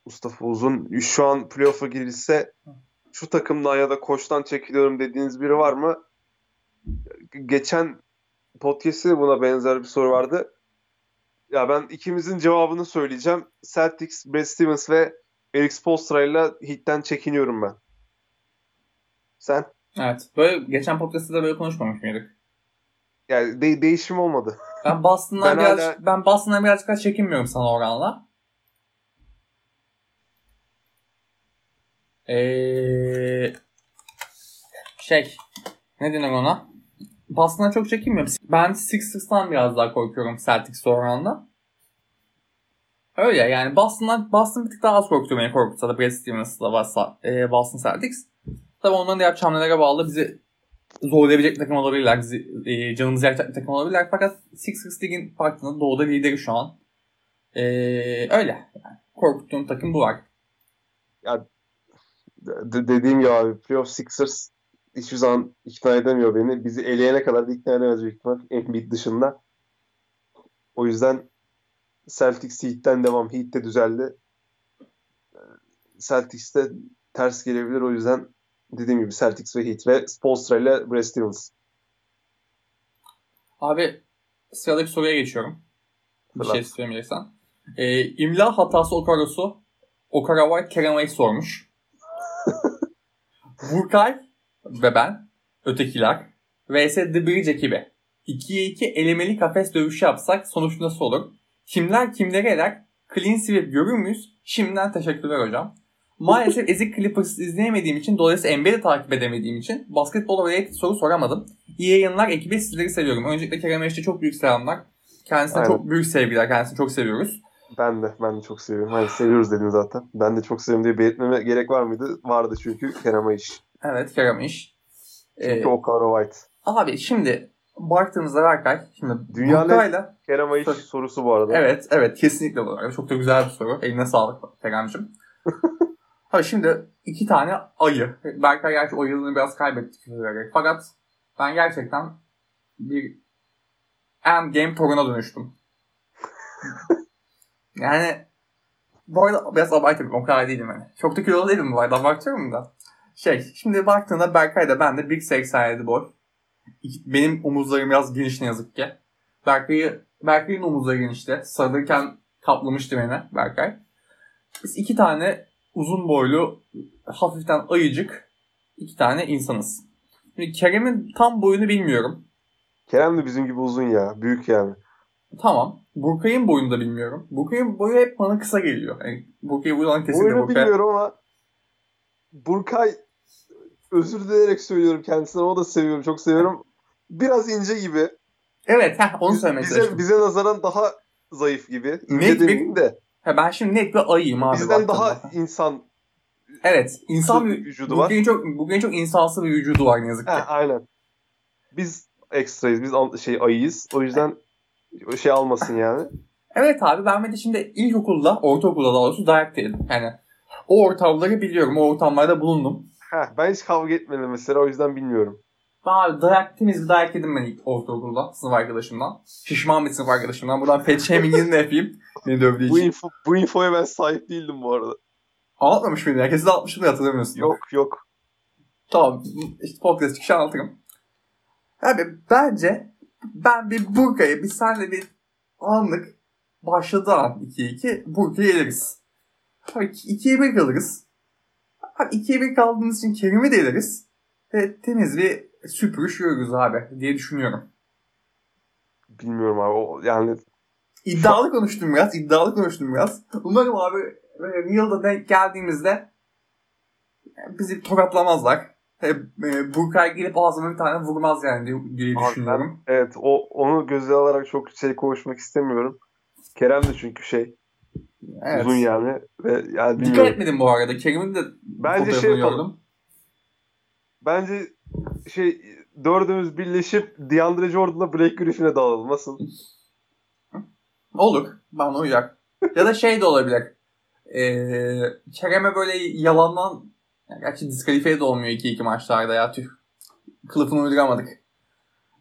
Mustafa Uzun şu an playoff'a girilse şu takımda ya da koçtan çekiliyorum dediğiniz biri var mı? Geçen podcast'te buna benzer bir soru vardı. Ya ben ikimizin cevabını söyleyeceğim. Celtics, Brad Stevens ve Eric Spoelstra ile Heat'ten çekiniyorum ben. Sen? Evet. Böyle geçen podcast'ta da böyle konuşmamış mıydık? Yani de- değişim olmadı. Ben Boston'dan ben biraz hala... ben Boston'dan birazcık daha çekinmiyorum sana oranla. Ee, şey ne denir ona? Boston'a çok çekinmiyorum. Ben Sixers'tan biraz daha korkuyorum Celtics oranla. Öyle yani Boston'dan Boston bir tık daha az korkutuyor beni korkutsa da Brad Stevens'la varsa e, Boston Celtics. Tabii onların da yapacağım nelere bağlı bizi zorlayabilecek takım olabilirler. E, canımızı yakacak takım olabilirler. Fakat Sixers Lig'in baktığında doğuda lideri şu an. E, öyle. Yani korkuttuğum takım bu var. Ya de- dediğim gibi abi Playoff Sixers hiçbir zaman ikna edemiyor beni. Bizi eleyene kadar da ikna edemez büyük ihtimal. Embiid dışında. O yüzden Celtics Heat'ten devam. Heat de düzeldi. Celtics'te ters gelebilir. O yüzden dediğim gibi Celtics ve Heat ve Spolstra ile Brad Stevens. Abi sıradaki soruya geçiyorum. Bir şey söylemeyeceksen. Ee, imla hatası Okarosu Okara White Kerem sormuş. Burkay ve ben ötekiler vs The Bridge ekibi. 2'ye 2 elemeli kafes dövüşü yapsak sonuç nasıl olur? Kimler kimleri eder? Clean sweep görür müyüz? Şimdiden teşekkürler hocam. Maalesef ezik Clippers izleyemediğim için dolayısıyla NBA'de takip edemediğim için basketbol related soru soramadım. İyi yayınlar ekibi sizleri seviyorum. Öncelikle Kerem Eş'te çok büyük selamlar. Kendisine Aynen. çok büyük sevgiler. Kendisini çok seviyoruz. Ben de ben de çok seviyorum. Hani seviyoruz dedim zaten. Ben de çok seviyorum diye belirtmeme gerek var mıydı? Vardı çünkü Kerem Eş. Evet Kerem Eş. Çünkü ee, Okaro White. Abi şimdi baktığımızda Berkay şimdi Dünyanın Burkay'la Kerem Ayış sorusu bu arada. Evet, evet kesinlikle bu. Çok da güzel bir soru. Eline sağlık Kerem'cim. Hayır şimdi iki tane ayı. Berkay gerçi o yılını biraz kaybettik. Fakat ben gerçekten bir endgame toruna dönüştüm. yani bu arada biraz abartıyorum. O kadar değilim yani. Çok da kilolu değilim bu arada. Abartıyorum da. Şey, şimdi baktığında Berkay da ben de 1.87 boy. Benim omuzlarım biraz geniş ne yazık ki. Berkay'ı, Berkay'ın omuzları genişti. Sarılırken kaplamıştı beni Berkay. Biz iki tane uzun boylu, hafiften ayıcık iki tane insanız. Şimdi Kerem'in tam boyunu bilmiyorum. Kerem de bizim gibi uzun ya. Büyük yani. Tamam. Burkay'ın boyunu da bilmiyorum. Burkay'ın boyu hep bana kısa geliyor. Yani Burkay'ı buradan kesinlikle Boyunu Burkay. bilmiyorum ama Burkay özür dileyerek söylüyorum kendisine. O da seviyorum. Çok seviyorum. Biraz ince gibi. Evet heh, onu söylemek bize, istedim. bize nazaran daha zayıf gibi. İnce demeyeyim de. Ha, ben şimdi net bir ayıyım abi. Bizden daha baktığında. insan Evet. insan bir vücudu var. Bugün çok, bugün çok insansı bir vücudu var ne yazık ki. Heh, aynen. Biz ekstrayız. Biz şey ayıyız. O yüzden o şey almasın yani. Evet abi ben de şimdi ilkokulda, ortaokulda daha doğrusu dayak yedim. Yani o ortamları biliyorum. O ortamlarda bulundum. Heh, ben hiç kavga etmedim mesela. O yüzden bilmiyorum. Ben abi dayak temiz bir dayak yedim ben ilk ortaokulda sınıf arkadaşımdan. Şişman bir sınıf arkadaşımdan. Buradan pet shaming'ini de yapayım. Beni dövdüğü Bu, için. info, bu infoya ben sahip değildim bu arada. Anlatmamış mıydın? Herkese de atmışım da hatırlamıyorsun. Yok yok. Tamam. İşte podcast çıkışı anlatırım. Abi bence ben bir Burka'yı bir senle bir anlık başladığı an 2-2 Burka'yı eleriz. Abi 2'ye 1 kalırız. Abi 2'ye 1 kaldığımız için Kerim'i de eleriz. Ve temiz bir süpürüş yürürüz abi diye düşünüyorum. Bilmiyorum abi. O, yani İddialı konuştum biraz. iddialı konuştum biraz. Umarım abi yılda denk geldiğimizde bizi tokatlamazlar. E, Burkay gelip ağzıma bir tane vurmaz yani diye, diye düşünüyorum. evet o onu göze alarak çok şey konuşmak istemiyorum. Kerem de çünkü şey Evet. uzun yani ve yani Dikkat etmedim bu arada. Kerim'in de Bence şey yapalım. gördüm. Bence şey dördümüz birleşip DeAndre Jordan'la Blake Griffin'e dağılalım. Nasıl? Olur. Bana uyar. ya da şey de olabilir. Ee, Kerem'e böyle yalandan yani gerçi diskalifiye de olmuyor 2-2 maçlarda ya tüh. Kılıfını uyduramadık.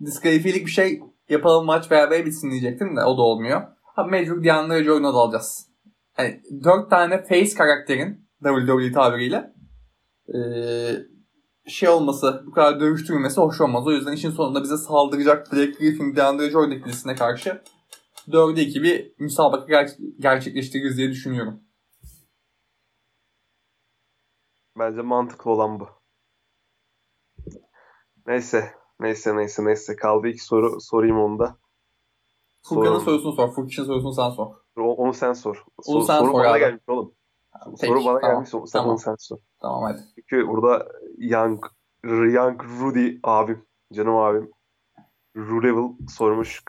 Diskalifiyelik bir şey yapalım maç beraber bitsin diyecektim de o da olmuyor. Ha mecbur DeAndre Jordan'a da alacağız. Yani 4 tane face karakterin WWE tabiriyle ee, şey olması, bu kadar dövüştürülmesi hoş olmaz. O yüzden işin sonunda bize saldıracak Blake Griffin, DeAndre Jordan ikilisine karşı 4'e 2 bir müsabaka ger- gerçekleştiririz diye düşünüyorum. Bence mantıklı olan bu. Neyse. Neyse neyse neyse. Kaldı iki soru. Sorayım onu da. Furkan'ın sorusunu sor. Furkan'ın sorusunu sen sor. O- Onu sen sor. Onu Sor- sen soru sor bana abi. gelmiş oğlum. Peki, soru bana tamam, gelmiş. Sen tamam. onu sen sor. Tamam hadi. Çünkü burada Young, Young Rudy abim, canım abim Rulevel sormuş.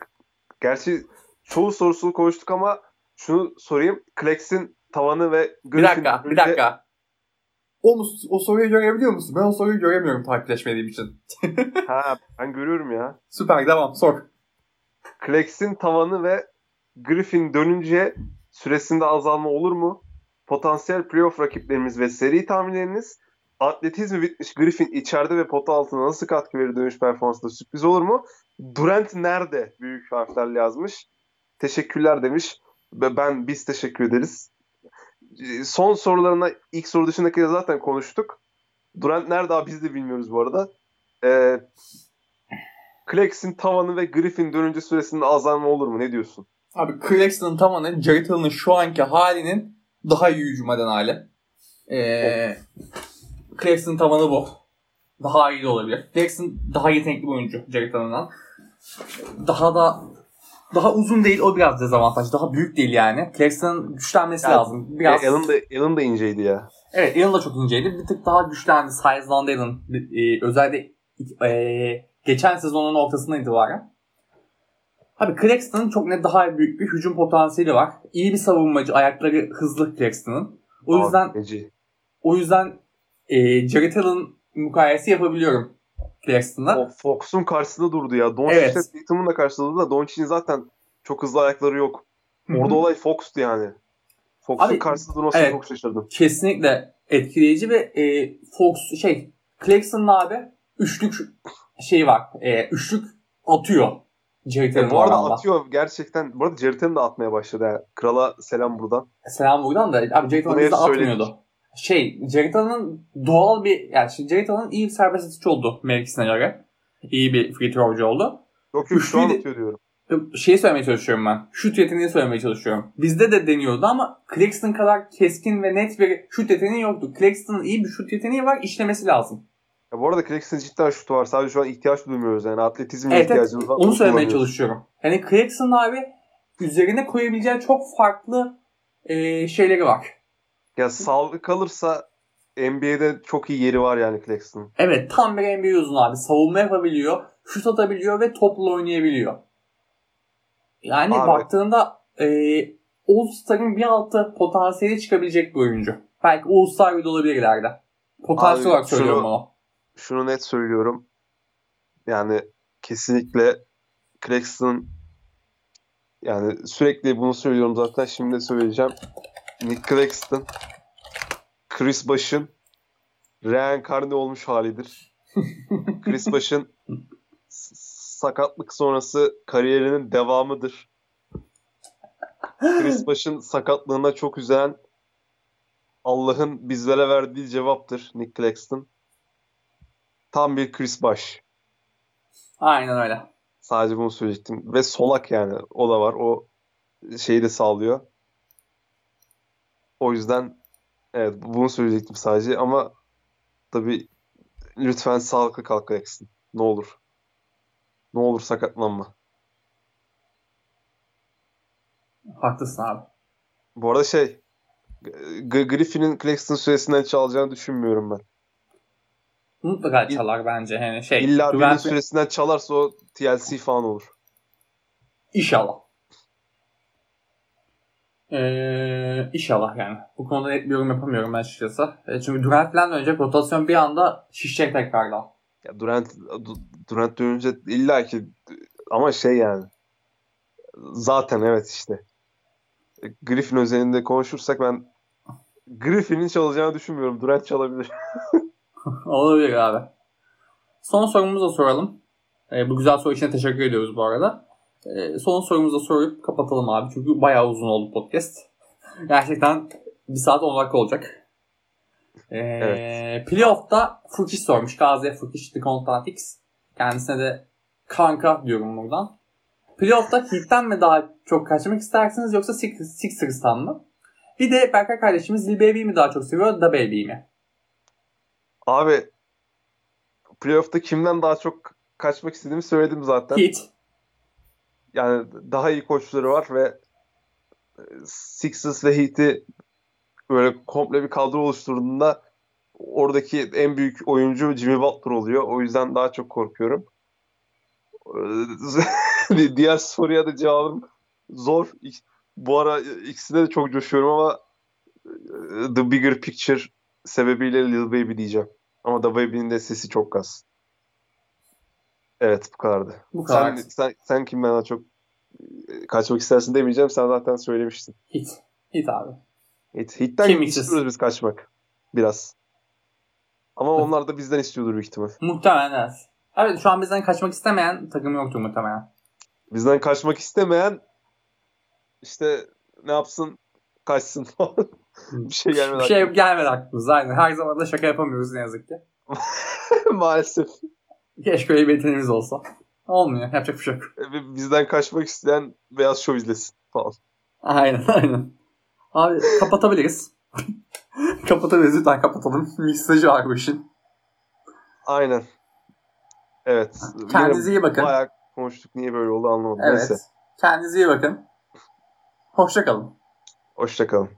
Gerçi çoğu sorusunu konuştuk ama şunu sorayım. Klex'in tavanı ve Bir dakika, bir dakika. O, mu- o soruyu görebiliyor musun? Ben o soruyu göremiyorum takipleşmediğim için. Ha ben görüyorum ya. Süper, devam, sor. Klex'in tavanı ve Griffin dönünce süresinde azalma olur mu? Potansiyel playoff rakiplerimiz ve seri tahminleriniz atletizmi bitmiş Griffin içeride ve pota altına nasıl katkı verir dönüş performansında sürpriz olur mu? Durant nerede? Büyük harflerle yazmış. Teşekkürler demiş. Ve ben biz teşekkür ederiz. Son sorularına ilk soru dışındakileri zaten konuştuk. Durant nerede abi biz de bilmiyoruz bu arada. Ee, Klex'in tavanı ve Griffin dönünce süresinde azalma olur mu? Ne diyorsun? Abi Claxton'ın tamamen Jared Allen'ın şu anki halinin daha iyi hücum eden hali. Ee, Claxton'ın tavanı bu. Daha iyi de olabilir. Claxton daha yetenekli bir oyuncu Jared Allen'dan. Daha da daha uzun değil o biraz dezavantaj. Daha büyük değil yani. Claxton'ın güçlenmesi Yani, lazım. Biraz... E, Allen da, Allen da inceydi ya. Evet Allen da çok inceydi. Bir tık daha güçlendi. Size'landı Allen. Ee, özellikle ee, geçen sezonun ortasından itibaren. Abi Claxton'ın çok net daha büyük bir hücum potansiyeli var. İyi bir savunmacı. Ayakları hızlı Claxton'ın. O yüzden Abi, feci. o yüzden e, Jared Allen mukayese yapabiliyorum Claxton'da. O Fox'un karşısında durdu ya. Doncic'le Evet. Tatum'un da karşısında durdu da Doncic'in zaten çok hızlı ayakları yok. Orada olay Fox'tu yani. Fox'un Abi, karşısında durmasına evet. çok şaşırdım. kesinlikle etkileyici ve e, Fox şey Claxton'ın abi üçlük şey var. E, üçlük atıyor. Jared Ya Allen'ın bu arada oranda. atıyor gerçekten. Bu arada Jared Allen de atmaya başladı. Yani. Krala selam buradan. Selam buradan da abi Jared atmıyordu. Şey Jared Allen'ın doğal bir yani Jared Allen iyi bir serbest atışçı oldu mevkisine göre. İyi bir free throwcu oldu. Yok yok şu an atıyor diyorum. Şeyi söylemeye çalışıyorum ben. Şut yeteneğini söylemeye çalışıyorum. Bizde de deniyordu ama Claxton kadar keskin ve net bir şut yeteneği yoktu. Claxton'ın iyi bir şut yeteneği var. işlemesi lazım. Ya bu arada Claxton cidden şutu var. Sadece şu an ihtiyaç duymuyoruz yani. Atletizme Evet, ihtiyacımız var. onu söylemeye çalışıyorum. Yani Claxton abi üzerine koyabileceği çok farklı e, şeyleri var. Ya sağlıklı kalırsa NBA'de çok iyi yeri var yani Claxton'ın. Evet tam bir NBA uzun abi. Savunma yapabiliyor, şut atabiliyor ve topla oynayabiliyor. Yani Abi. baktığında e, All-Star'ın bir altı potansiyeli çıkabilecek bir oyuncu. Belki All-Star bile olabilir ileride. Potansiyel Abi, olarak söylüyorum şunu- onu. Şunu net söylüyorum. Yani kesinlikle Claxton yani sürekli bunu söylüyorum zaten şimdi söyleyeceğim. Nick Claxton Chris Bosh'ın reenkarne olmuş halidir. Chris s- sakatlık sonrası kariyerinin devamıdır. Chris Bosh'ın sakatlığına çok üzen Allah'ın bizlere verdiği cevaptır Nick Claxton. Tam bir Chris Bosh. Aynen öyle. Sadece bunu söyleyecektim. Ve solak yani. O da var. O şeyi de sağlıyor. O yüzden evet bunu söyleyecektim sadece ama tabii lütfen sağlıklı kalk Jackson. Ne olur. Ne olur sakatlanma. Haklısın abi. Bu arada şey G- Griffin'in Claxton süresinden çalacağını düşünmüyorum ben. Mutlaka çalar bence. Yani şey, İlla birinin süresinden çalarsa o TLC falan olur. İnşallah. Ee, inşallah yani. Bu konuda net bir yorum yapamıyorum ben açıkçası. E, çünkü Durant falan dönecek. Rotasyon bir anda şişecek tekrardan. Ya Durant Du- Durant dönünce illa ki ama şey yani zaten evet işte Griffin özelinde konuşursak ben Griffin'in çalacağını düşünmüyorum. Durant çalabilir. Olabilir abi. Son sorumuzu da soralım. Ee, bu güzel soru için teşekkür ediyoruz bu arada. Ee, son sorumuzu da sorup kapatalım abi. Çünkü bayağı uzun oldu podcast. Gerçekten bir saat 10 dakika olacak. Ee, Evet. Playoff'ta Furkiş sormuş. Gazi Furkiş The Constantix. Kendisine de kanka diyorum buradan. Playoff'ta Heat'ten mi daha çok kaçmak istersiniz yoksa Six- Sixers'tan mı? Bir de Berkay kardeşimiz Lil Baby'yi mi daha çok seviyor Da Baby'yi mi? Abi playoff'ta kimden daha çok kaçmak istediğimi söyledim zaten. Heat. Yani daha iyi koçları var ve e, Sixers ve Heat'i böyle komple bir kadro oluşturduğunda oradaki en büyük oyuncu Jimmy Butler oluyor. O yüzden daha çok korkuyorum. Ee, Diğer soruya da cevabım zor. Bu ara ikisine de çok coşuyorum ama e, The Bigger Picture sebebiyle Lil Baby diyeceğim. Ama The Baby'nin de sesi çok az. Evet bu kadardı. Bu kadar. Sen, sen, sen kimden daha çok e, kaçmak istersin demeyeceğim. Sen zaten söylemiştin. Hit. Hit abi. Hit, hitten Kemiksiz. istiyoruz biz kaçmak. Biraz. Ama onlar da bizden istiyordur büyük ihtimal. Muhtemelen evet. Evet şu an bizden kaçmak istemeyen takım yoktur muhtemelen. Bizden kaçmak istemeyen işte ne yapsın kaçsın falan. bir şey gelmedi. Bir şey gelmedi aklımıza. Aynen. Her zaman da şaka yapamıyoruz ne yazık ki. Maalesef. Keşke öyle bir yeteneğimiz olsa. Olmuyor. Yapacak bir şey yok. E, Bizden kaçmak isteyen Beyaz Show izlesin falan. Aynen aynen. Abi kapatabiliriz. kapatabiliriz. Lütfen kapatalım. Mesajı var bu işin. Aynen. Evet. Kendinize iyi bakın. Bayağı konuştuk. Niye böyle oldu anlamadım. Evet. Neyse. Kendinize iyi bakın. Hoşça kalın. Hoşçakalın.